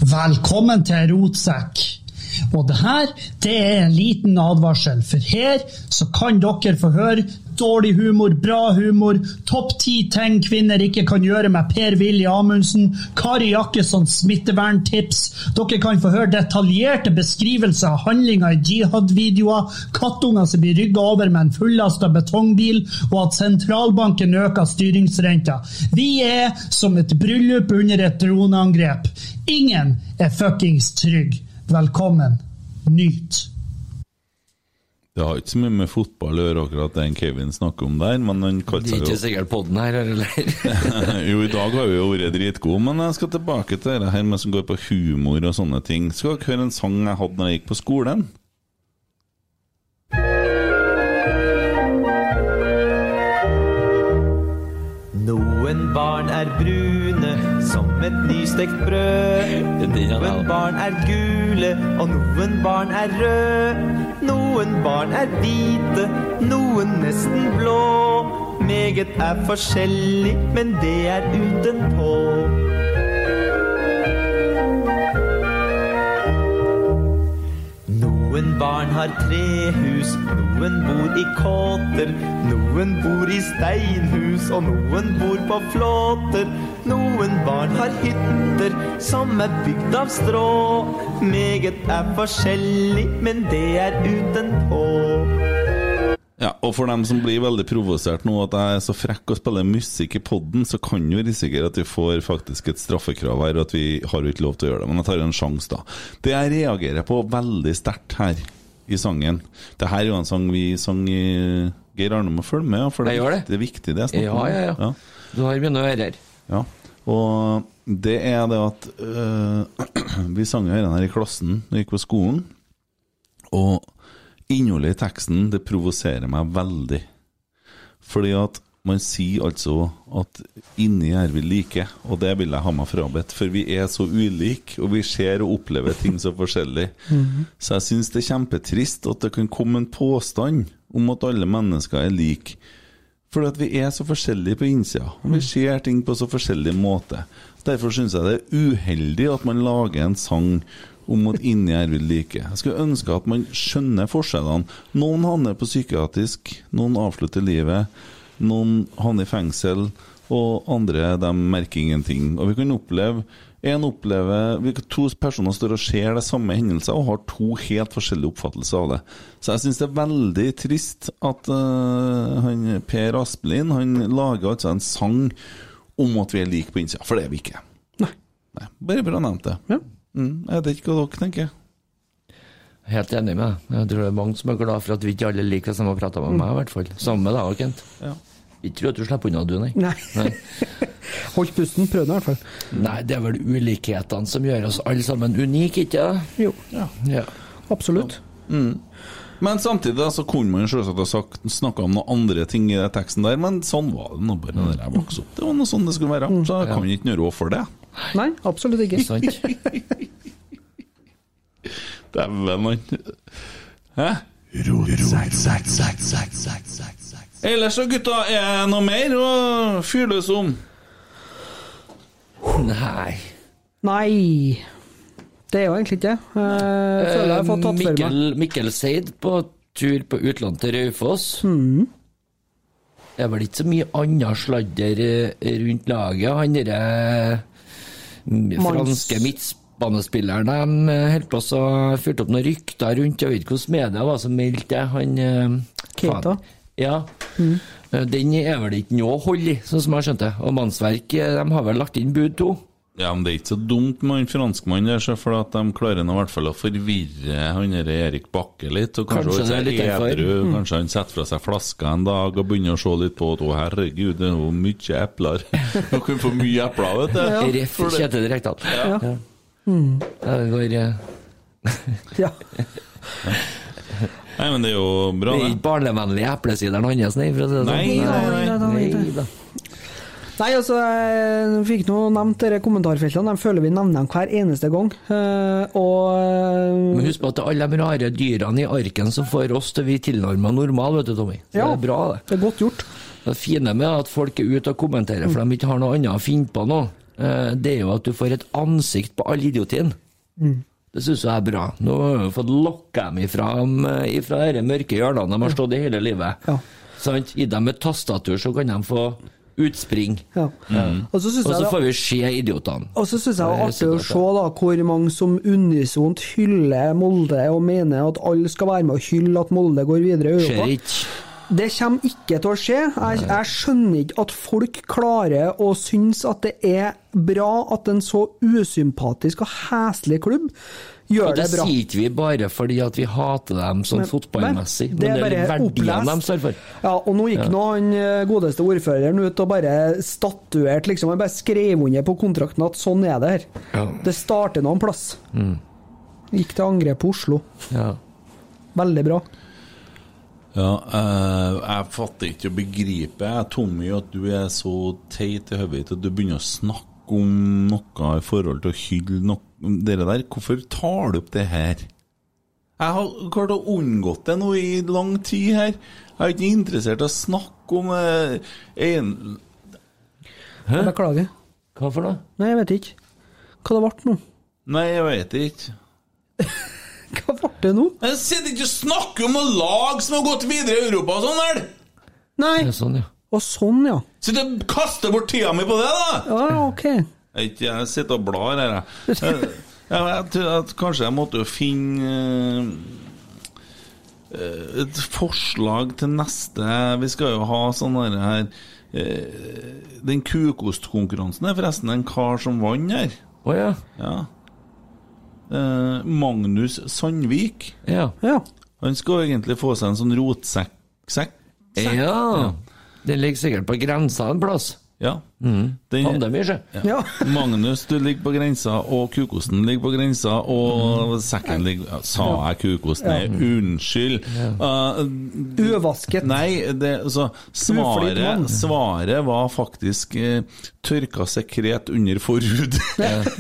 Velkommen til Rotsekk. Og det her, det er en liten advarsel, for her så kan dere få høre dårlig humor, bra humor, topp ti ting kvinner ikke kan gjøre med Per-Willy Amundsen, Kari Jakkessons smitteverntips. Dere kan få høre detaljerte beskrivelser av handlinger i jihad-videoer, kattunger som blir rygga over med en fullasta betongbil, og at sentralbanken øker styringsrenta. Vi er som et bryllup under et droneangrep. Ingen er fuckings trygg. Velkommen. Nyt. Det har ikke så mye med fotball å gjøre, akkurat det Kevin snakker om der, men han Det er ikke sikkert podden her, eller? (laughs) jo, i dag har vi jo vært dritgode, men jeg skal tilbake til det her med som går på humor og sånne ting. Skal dere høre en sang jeg hadde når jeg gikk på skolen? Noen barn er brune som et nystekt brød. Noen barn er gule, og noen barn er røde. Noen barn er hvite, noen nesten blå. Meget er forskjellig, men det er utenpå. Noen barn har trehus, noen bor i kåter. Noen bor i steinhus, og noen bor på flåter. Noen barn har hytter som er bygd av strå. Meget er forskjellig, men det er utenpå. Ja, og for dem som blir veldig provosert nå at jeg er så frekk og spiller musikk i podden, så kan jo risikere at vi får faktisk et straffekrav her, og at vi har jo ikke lov til å gjøre det. Men jeg tar en sjanse, da. Det jeg reagerer på veldig sterkt her i sangen Det her er jo en sang vi sang i Geir Arne må følge med, for det, det. det er viktig, det jeg Ja, om. ja, ja. Du har mine ører. Ja, og det er det at øh, (clears throat) Vi sang jo denne her i klassen da jeg gikk på skolen, og innholdet i teksten det provoserer meg veldig. Fordi at man sier altså at inni er vi like, og det vil jeg ha meg frabedt. For vi er så ulike, og vi ser og opplever ting så forskjellig. Mhm. Så jeg syns det er kjempetrist at det kan komme en påstand om at alle mennesker er like. Fordi at vi er så forskjellige på innsida, og vi ser ting på så forskjellig måte. Derfor syns jeg det er uheldig at man lager en sang om at inni er vi like. Jeg skulle ønske at man skjønner forskjellene. Noen havner på psykiatrisk, noen avslutter livet, noen havner i fengsel, og andre de merker ingenting. Og vi kan oppleve en opplever, To personer står og ser det samme hendelser og har to helt forskjellige oppfattelser av det. Så jeg syns det er veldig trist at uh, han, Per Asplin han lager altså en sang om at vi er like på innsida, for det er vi ikke. Nei. Bare bra nevnt det. Mm, jeg vet ikke hva dere tenker. Helt enig med deg. Jeg tror det er mange som er glad for at vi ikke alle liker det som har prata med meg, i hvert fall. Sammen med deg, Kent. Ja. Ikke tro at du slipper unna, du, nei. Nei. (laughs) Holdt pusten, prøvde i hvert fall. Nei, det er vel ulikhetene som gjør oss alle sammen unike, ikke det? Jo. Ja. Absolutt. Mm. Men samtidig så kunne man selvsagt ha sagt- snakka om noen andre ting i den teksten der, men sånn var det nå bare da jeg vokste opp. Det var noe sånn det skulle være. Så jeg kan ikke gjøre råd for det. Nei, absolutt ikke. Dæven, han Hæ? Ellers så, gutta, er det noe mer å fyre løs om? Nei. Nei Det er jo egentlig ikke det. Jeg føler jeg har fått tatt for meg. Mikkel, Seid på tur på utlandet til Raufoss. Mm. Det er vel ikke så mye annet sladder eh, rundt laget. Han derre mm, franske midtbanespilleren de eh, holdt på å fyrte opp noen rykter rundt. Jeg vet ikke hvordan media var som meldte det. Han eh, Keita? Ja. Mhm. Eh, Den er vel ikke noe hold i, sånn som jeg har skjønt det. Og Mannsverk de har vel lagt inn bud to. Ja, men det er ikke så dumt med han franskmannen der, så for at de klarer nå i hvert fall å forvirre han der Erik Bakke litt. Og kanskje, Kanskje han er litt edru, Mm. kanskje han setter fra seg flaska en dag og begynner å se litt på at å herregud, det er jo mye epler. (laughs) Du kan få mye epler, vet du. Ref For det- Kjetil Rekdal. Ja. Ja. Mm. Ja, Det går eh, (laughs) Ja. Nei, men det er jo bra, Det er ikke barnevennlig eplesideren hans, nei, for å si det sånn. Nei, nei, nei, nei, nei. nei, Nei, altså, jeg fikk nå nevnt disse kommentarfeltene. De føler vi nevner dem hver eneste gang. Eh, og Men eh, husk på at det er alle de rare dyrene i arken som får oss til å bli tilnærma normal, vet du, Tommy. Så Ja. Det er bra, det. det er godt gjort. Det fine med at folk er ute og kommenterer for de ikke har noe annet å finne på nå, eh, det er jo at du får et ansikt på all idiotien. Mm. Det syns jeg er bra. Nå har vi fått lokka dem ifra, ifra de mørke hjørnene de har stått i hele livet. Ja. Sant? Gi dem et tastatur, så kan de få utspring. Ja. Mm. Og så da- får vi se idiotene. Og så syns jeg det er artig å se da, hvor mange som unisont hyller Molde, og mener at alle skal være med og hylle at Molde går videre i Skjer Europa. ikke. Det kommer ikke til å skje. Jeg, jeg skjønner ikke at folk klarer å synes at det er bra at en så usympatisk og heslig klubb gjør Og det det bra. sier ikke vi bare fordi at vi hater dem sånn Men- fotballmessig, men men det er, verdiene de står for. Ja, og nå gikk Ja. nå han eh, godeste ordføreren ut og bare statuerte liksom, Han bare skrev under på kontrakten at sånn er det her. Ja. Det starter noen plass. Mm. Gikk til angrep på Oslo. Ja. Veldig bra. Ja, eh, jeg fatter ikke å begripe, jeg, Tommy, at du er så teit i hodet at du begynner å snakke om noe i forhold til å hylle noe Dere der, hvorfor tar du opp det her? Jeg har klart å unngått det nå i lang tid her. Jeg er ikke interessert i å snakke om eh, en... Jeg Beklager. Hva for noe? Nei, jeg vet ikke. Hva det ble nå? Nei, jeg vet ikke. (laughs) Hva ble det nå? Jeg sitter ikke og snakker om noe lag som har gått videre i Europa og sånn, vel? Nei. Det er sånn, ja. Og sånn, ja. Sitter og kaster bort tida mi på det, da! Ja, ok. Jeg, ikke- jeg sitter og blar her, jeg. (laughs) Jeg, tror at kanskje jeg måtte jo finne eh, et forslag til neste Vi skal jo ha sånn her, her eh, Den kukostkonkurransen er forresten en kar som vant her. Å ja. Ja. Eh, Magnus Sandvik. Ja. Han skal egentlig få seg en sånn rotsekk. sekk- Ja. Ja. Den ligger sikkert på grensa en plass. Ja. Mm. Den-. Ja. (laughs) Magnus, du ligger på grensa, og kukosten ligger på grensa, og sekken ligger Sa jeg kukosten? Ja. unnskyld. Uh, Uvasket. Nei, det, altså, svaret, svaret var faktisk uh, tørka sekret under forhud. Ja, (laughs)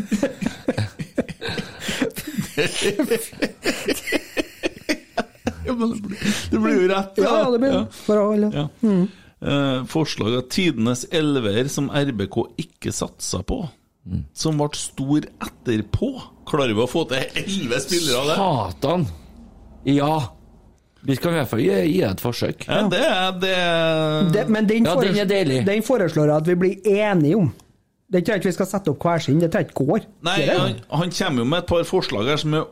(laughs) det blir- jo rett. Ja, ja, det blir Ja. bra. Ja. Mm. Eh, forslag av tidenes elver som RBK ikke satsa på. Som ble stor etterpå. Klarer vi å få til elleve spillere av det? Satan! Ja. Vi skal i hvert fall gi, gi et forsøk. Ja, det er det, Det, men den, Ja, den foreslår, er deilig. den foreslår jeg at vi blir enige om. Det er ikke vi skal sette opp hver sin, det tror jeg ikke går. Nei, han, han kommer jo med et par forslag her som er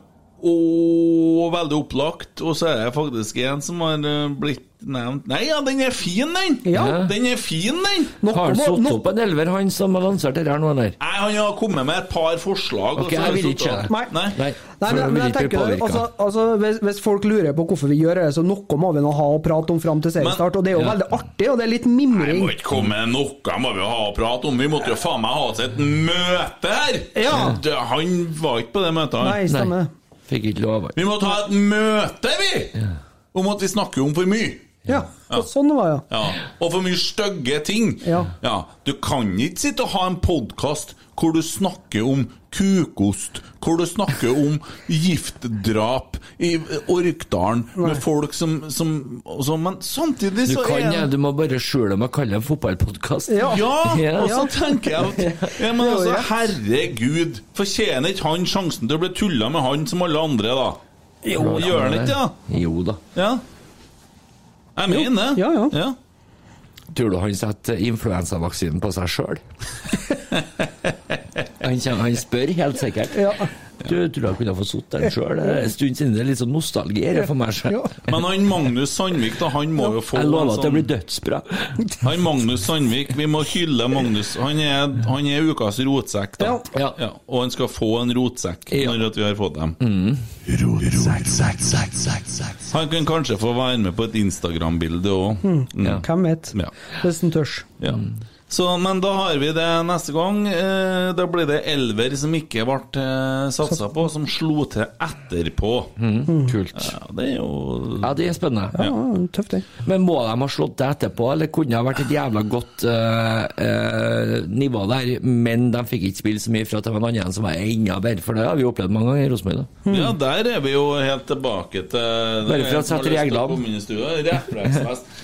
å, veldig opplagt, og så er det faktisk en som har eh, blitt nevnt Nei, ja, den er fin, den! Ja. Den er fin, den! Har han satt opp en elver, han som har lansert dette her nå, eller? Nei, Han har kommet med et par forslag. Ok, jeg vil ikke det. Nei. Nei. Nei, Nei, men, men jeg tenker, altså, altså, hvis, hvis folk lurer på hvorfor vi gjør det, så noe må vi nå ha å prate om fram til seriestart. Og det er jo Ja. veldig artig, og det er litt Nei, må ikke komme med noe, må vi ha å prate om. Vi måtte jo faen meg ha oss et møte her! Ja. Det- Han var ikke på det møtet, han. Nei, stemmer. Fikk ikke lov. Vi må ha et møte, vi! Om at vi snakker om for mye. Ja, og sånn var det. Ja. Og for mye stygge ting. Ja. Du kan ikke sitte og ha en podkast hvor du snakker om kukost, hvor du snakker om giftdrap i Orkdalen med folk som, som som, Men samtidig Du kan er ja, du må bare skjule med å kalle det en fotballpodkast. Ja, Ja. og så tenker jeg at ja, men altså, Herregud, fortjener ikke han sjansen til å bli tulla med han som alle andre, da? Jo, Gjør han ikke det? da? Jo da. Ja. Jeg mener det. Ja, ja. Tror du han setter influensavaksinen på seg sjøl? (laughs) han, han spør helt sikkert. Du tror jeg kunne få sittet den sjøl? Er en stund siden det er litt sånn nostalgi for meg sjøl. Men han Magnus Sandvik, da, han må jo få Jeg lover at det sånn- blir dødsbra. Han Magnus Sandvik, vi må hylle Magnus. Han er, han er ukas rotsekk, da. Ja. Og han skal få en rotsekk når at vi har fått dem. Mm. Han kan kanskje få være med på et Instagram-bilde òg. Mm. Hvem vet? Ja. Hvis han tør. Ja. Så, men da har vi det neste gang. Eh, da blir det elver som ikke ble eh, satsa på, som slo til etterpå. Kult. Ja, det er jo Ja, det er spennende. Ja, tøft, det. Men må de ha slått det etterpå, eller kunne det ha vært et jævla godt uh, uh, nivå der, men de fikk ikke spille så mye for at det var en annen som var enda bedre, for det har vi opplevd mange ganger i Rosenborg. da. Ja, der er vi jo helt tilbake til Bare for å sette reglene. Refleksvest.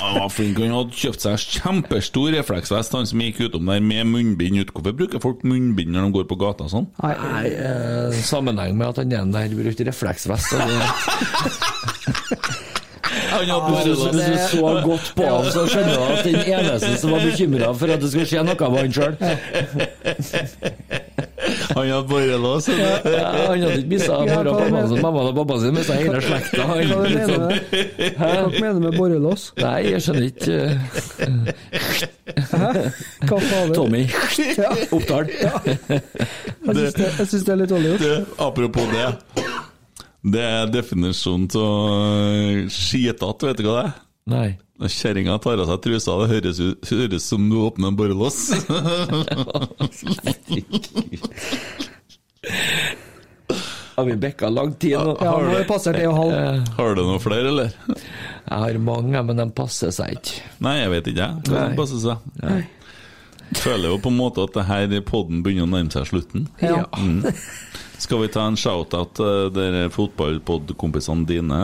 Han var flink. Han hadde kjøpt seg kjempestor refleksvest, han som gikk utom der med munnbind ut. Hvorfor bruker folk munnbind når de går på gata og sånn? Nei, eh, sammenheng med at han ene der brukte refleksvest. og det- (laughs) Han Hvis du, hvis du så godt på ham, så skjønner du at den eneste som var bekymra for at det skulle skje noe, var han sjøl. Han hadde borrelås. Ja, han hadde ikke mista Ja, mamma hva pappaen sin, mammaen og pappa sin, mista hele slekta. Hva litt mener sånn- du? Hva mener med borrelås? Nei, jeg skjønner ikke. Hæ? Hva faen? Tommy Ja. Oppdal. Jeg syns det, det er litt dårlig gjort. Apropos det. Det er definisjonen av skitete, vet du hva det er? Nei. Når kjerringa tar av seg trusa, det høres, ut, høres som du åpner en borrelås. (laughs) Har vi bekka lang tid nå? Ja, nå er det passert og halv. Eh, Har du noen flere, eller? Jeg har mange, men de passer seg ikke. Nei, jeg vet ikke, jeg. De passer seg? Føler jo på en måte at det her podden begynner å nærme seg slutten. Ja. Mm. (laughs) Skal vi ta en shout-out til dere fotballpodkompisene dine,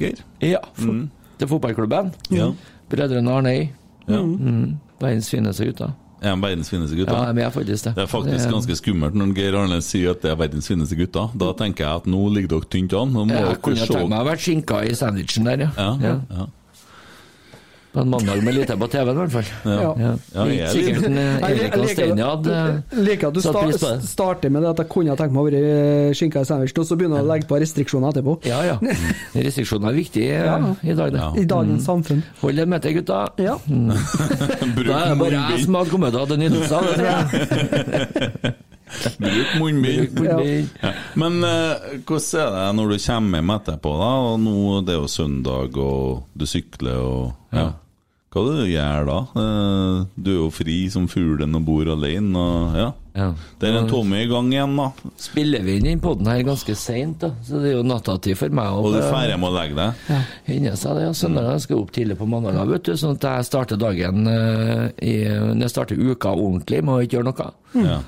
Geir? Ja. Mm. Til fotballklubben. Ja. Brødrene Arnøy. Ja. Mm. Verdens fineste gutter. Er de verdens fineste Ja, gutter? jeg er faktisk det. Det er faktisk ganske skummelt når Geir Arne sier at det er verdens fineste gutter. Da tenker jeg at nå ligger dere tynt an. Nå må Jeg dere kunne se tenkt meg å ha vært skinka i sandwichen der, ja. ja. Ja, ja. På en mandag med lite på TV-en, i hvert fall. Ja. Ja, jeg er sikkert litt- en, eh, Jeg Erik liker- Alstein hadde Jeg liker at du satt pris på sta det. starter med det at jeg kunne ha tenkt meg å være eh, skinka i sandwich, og så begynner du å legge på restriksjoner etterpå. Ja, ja. (laughs) Restriksjoner er viktig eh, Ja. i dag, det. I dagens samfunn. Hold det med til, gutta. Ja. Mm. (laughs) Da er det bare jeg som har kommet til å ha den nytelsen av det, tror jeg. (laughs) Bruk munnbind. Ja. Men eh, hvordan er det når du kommer hjem etterpå, da? Og nå det er jo søndag, og du sykler og ja. Hva er det du gjør da? Eh, du er jo fri som fuglen og bor alene. Og, ja. Ja. Det er en Tommy i gang igjen, da. Spiller vi inn den poden her ganske seint, så det er jo nattatid for meg. Og du er ferdig med å legge deg. Hender seg det, ja. Søndager skal jeg opp tidlig på mandager, vet du, sånn at jeg starter dagen eh, i, Når jeg starter uka ordentlig, må å ikke gjøre noe. Ja.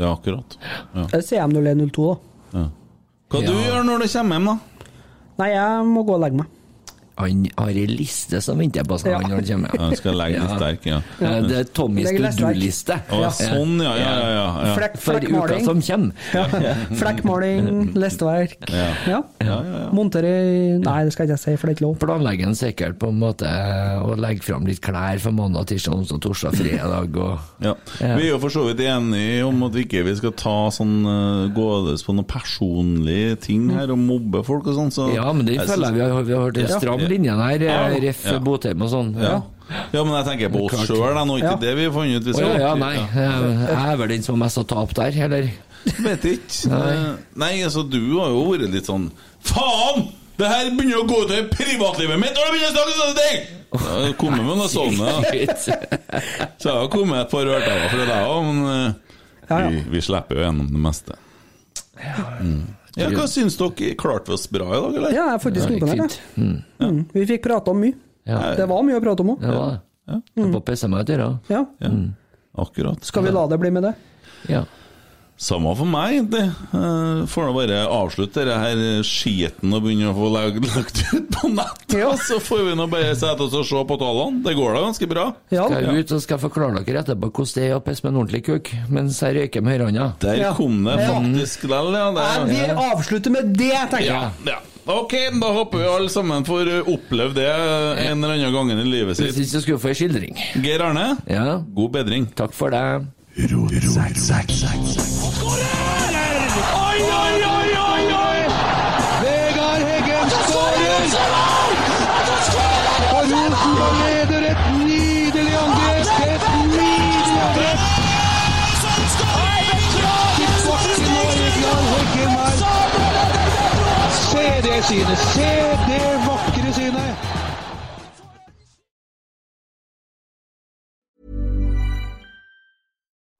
Er akkurat. Ja. Det er CM0102, da. Ja. Hva du gjør når du kommer hjem, da? Nei, jeg må gå og legge meg. Han har ei liste som venter på seg Ja. når han kommer. Han skal legge litt sterk, ja. Ja, Det er Tommys to do-liste. Sånn, ja. ja, ja, ja, Flekk, Flekk, For uka flekkmaling. som kommer. Ja. Flekkmaling, lesteverk. Ja. Ja. Montere Nei, det skal jeg ikke si, for det er ikke lov. Planlegger en sikkert på en måte å legge fram litt klær for mandag, tirsdag, onsdag, torsdag, fredag og (laughs) Ja. Ja. Vi er jo for så vidt enige om at vi ikke vi skal ta sånn uh, gådes på noen personlige ting her og mobbe folk og sånn. Så Ja, men det føler jeg vi har, vi har hørt det Ja. stram linje her, Ja. eh, ref. Ja. Botheim og sånn. Ja. ja, men jeg tenker på oss sjøl, nå. Ikke Ja. det vi har funnet ut. Å ja, ja, nei. Jeg jeg er vel den som har mest å tape der, eller? Vet ikke. (laughs) Nei. Eh, Nei, altså, du har jo vært litt sånn Faen! Det her begynner å gå utover privatlivet mitt, og det begynner å snakke sånne ting! Ja, det kommer med noe (laughs) sånt, ja. Så jeg har kommet et par ørtaler fra deg òg, men eh, Ja, ja. Vi, vi slipper jo gjennom det meste. Mm. Ja, hva syns dere? Klarte vi oss bra i dag, eller? Ja, jeg er faktisk Det imponert. Mm. Ja. Mm. Mm. Vi fikk prata om mye. Ja. Det var mye å prate om òg. Det var det. Jeg er på PC meg et øre. Ja. Ja, akkurat. Skal vi la det bli med det? Ja. Samme for meg, egentlig. Eh, Får nå bare avslutte dette her skiten og begynne å få lagt, lagt ut på nettet. Ja. Så får vi nå bare sette oss og se på tallene. Det går da ganske bra. Ja. Skal jeg ut og skal jeg forklare dere etterpå hvordan det er å pisse med en ordentlig kuk mens jeg røyker med høyrehånda. Der Ja. kom det Ja. faktisk vel, ja. Nei, vi avslutter med det, tenker jeg. ja, ja. Ok, da håper vi alle sammen får oppleve det en eller annen gang i livet Jeg sitt. syns jeg skulle få ei skildring. Geir Arne, Ja, god bedring. takk for det. Oi, oi, oi, oi, skårer! Se det synet! Se det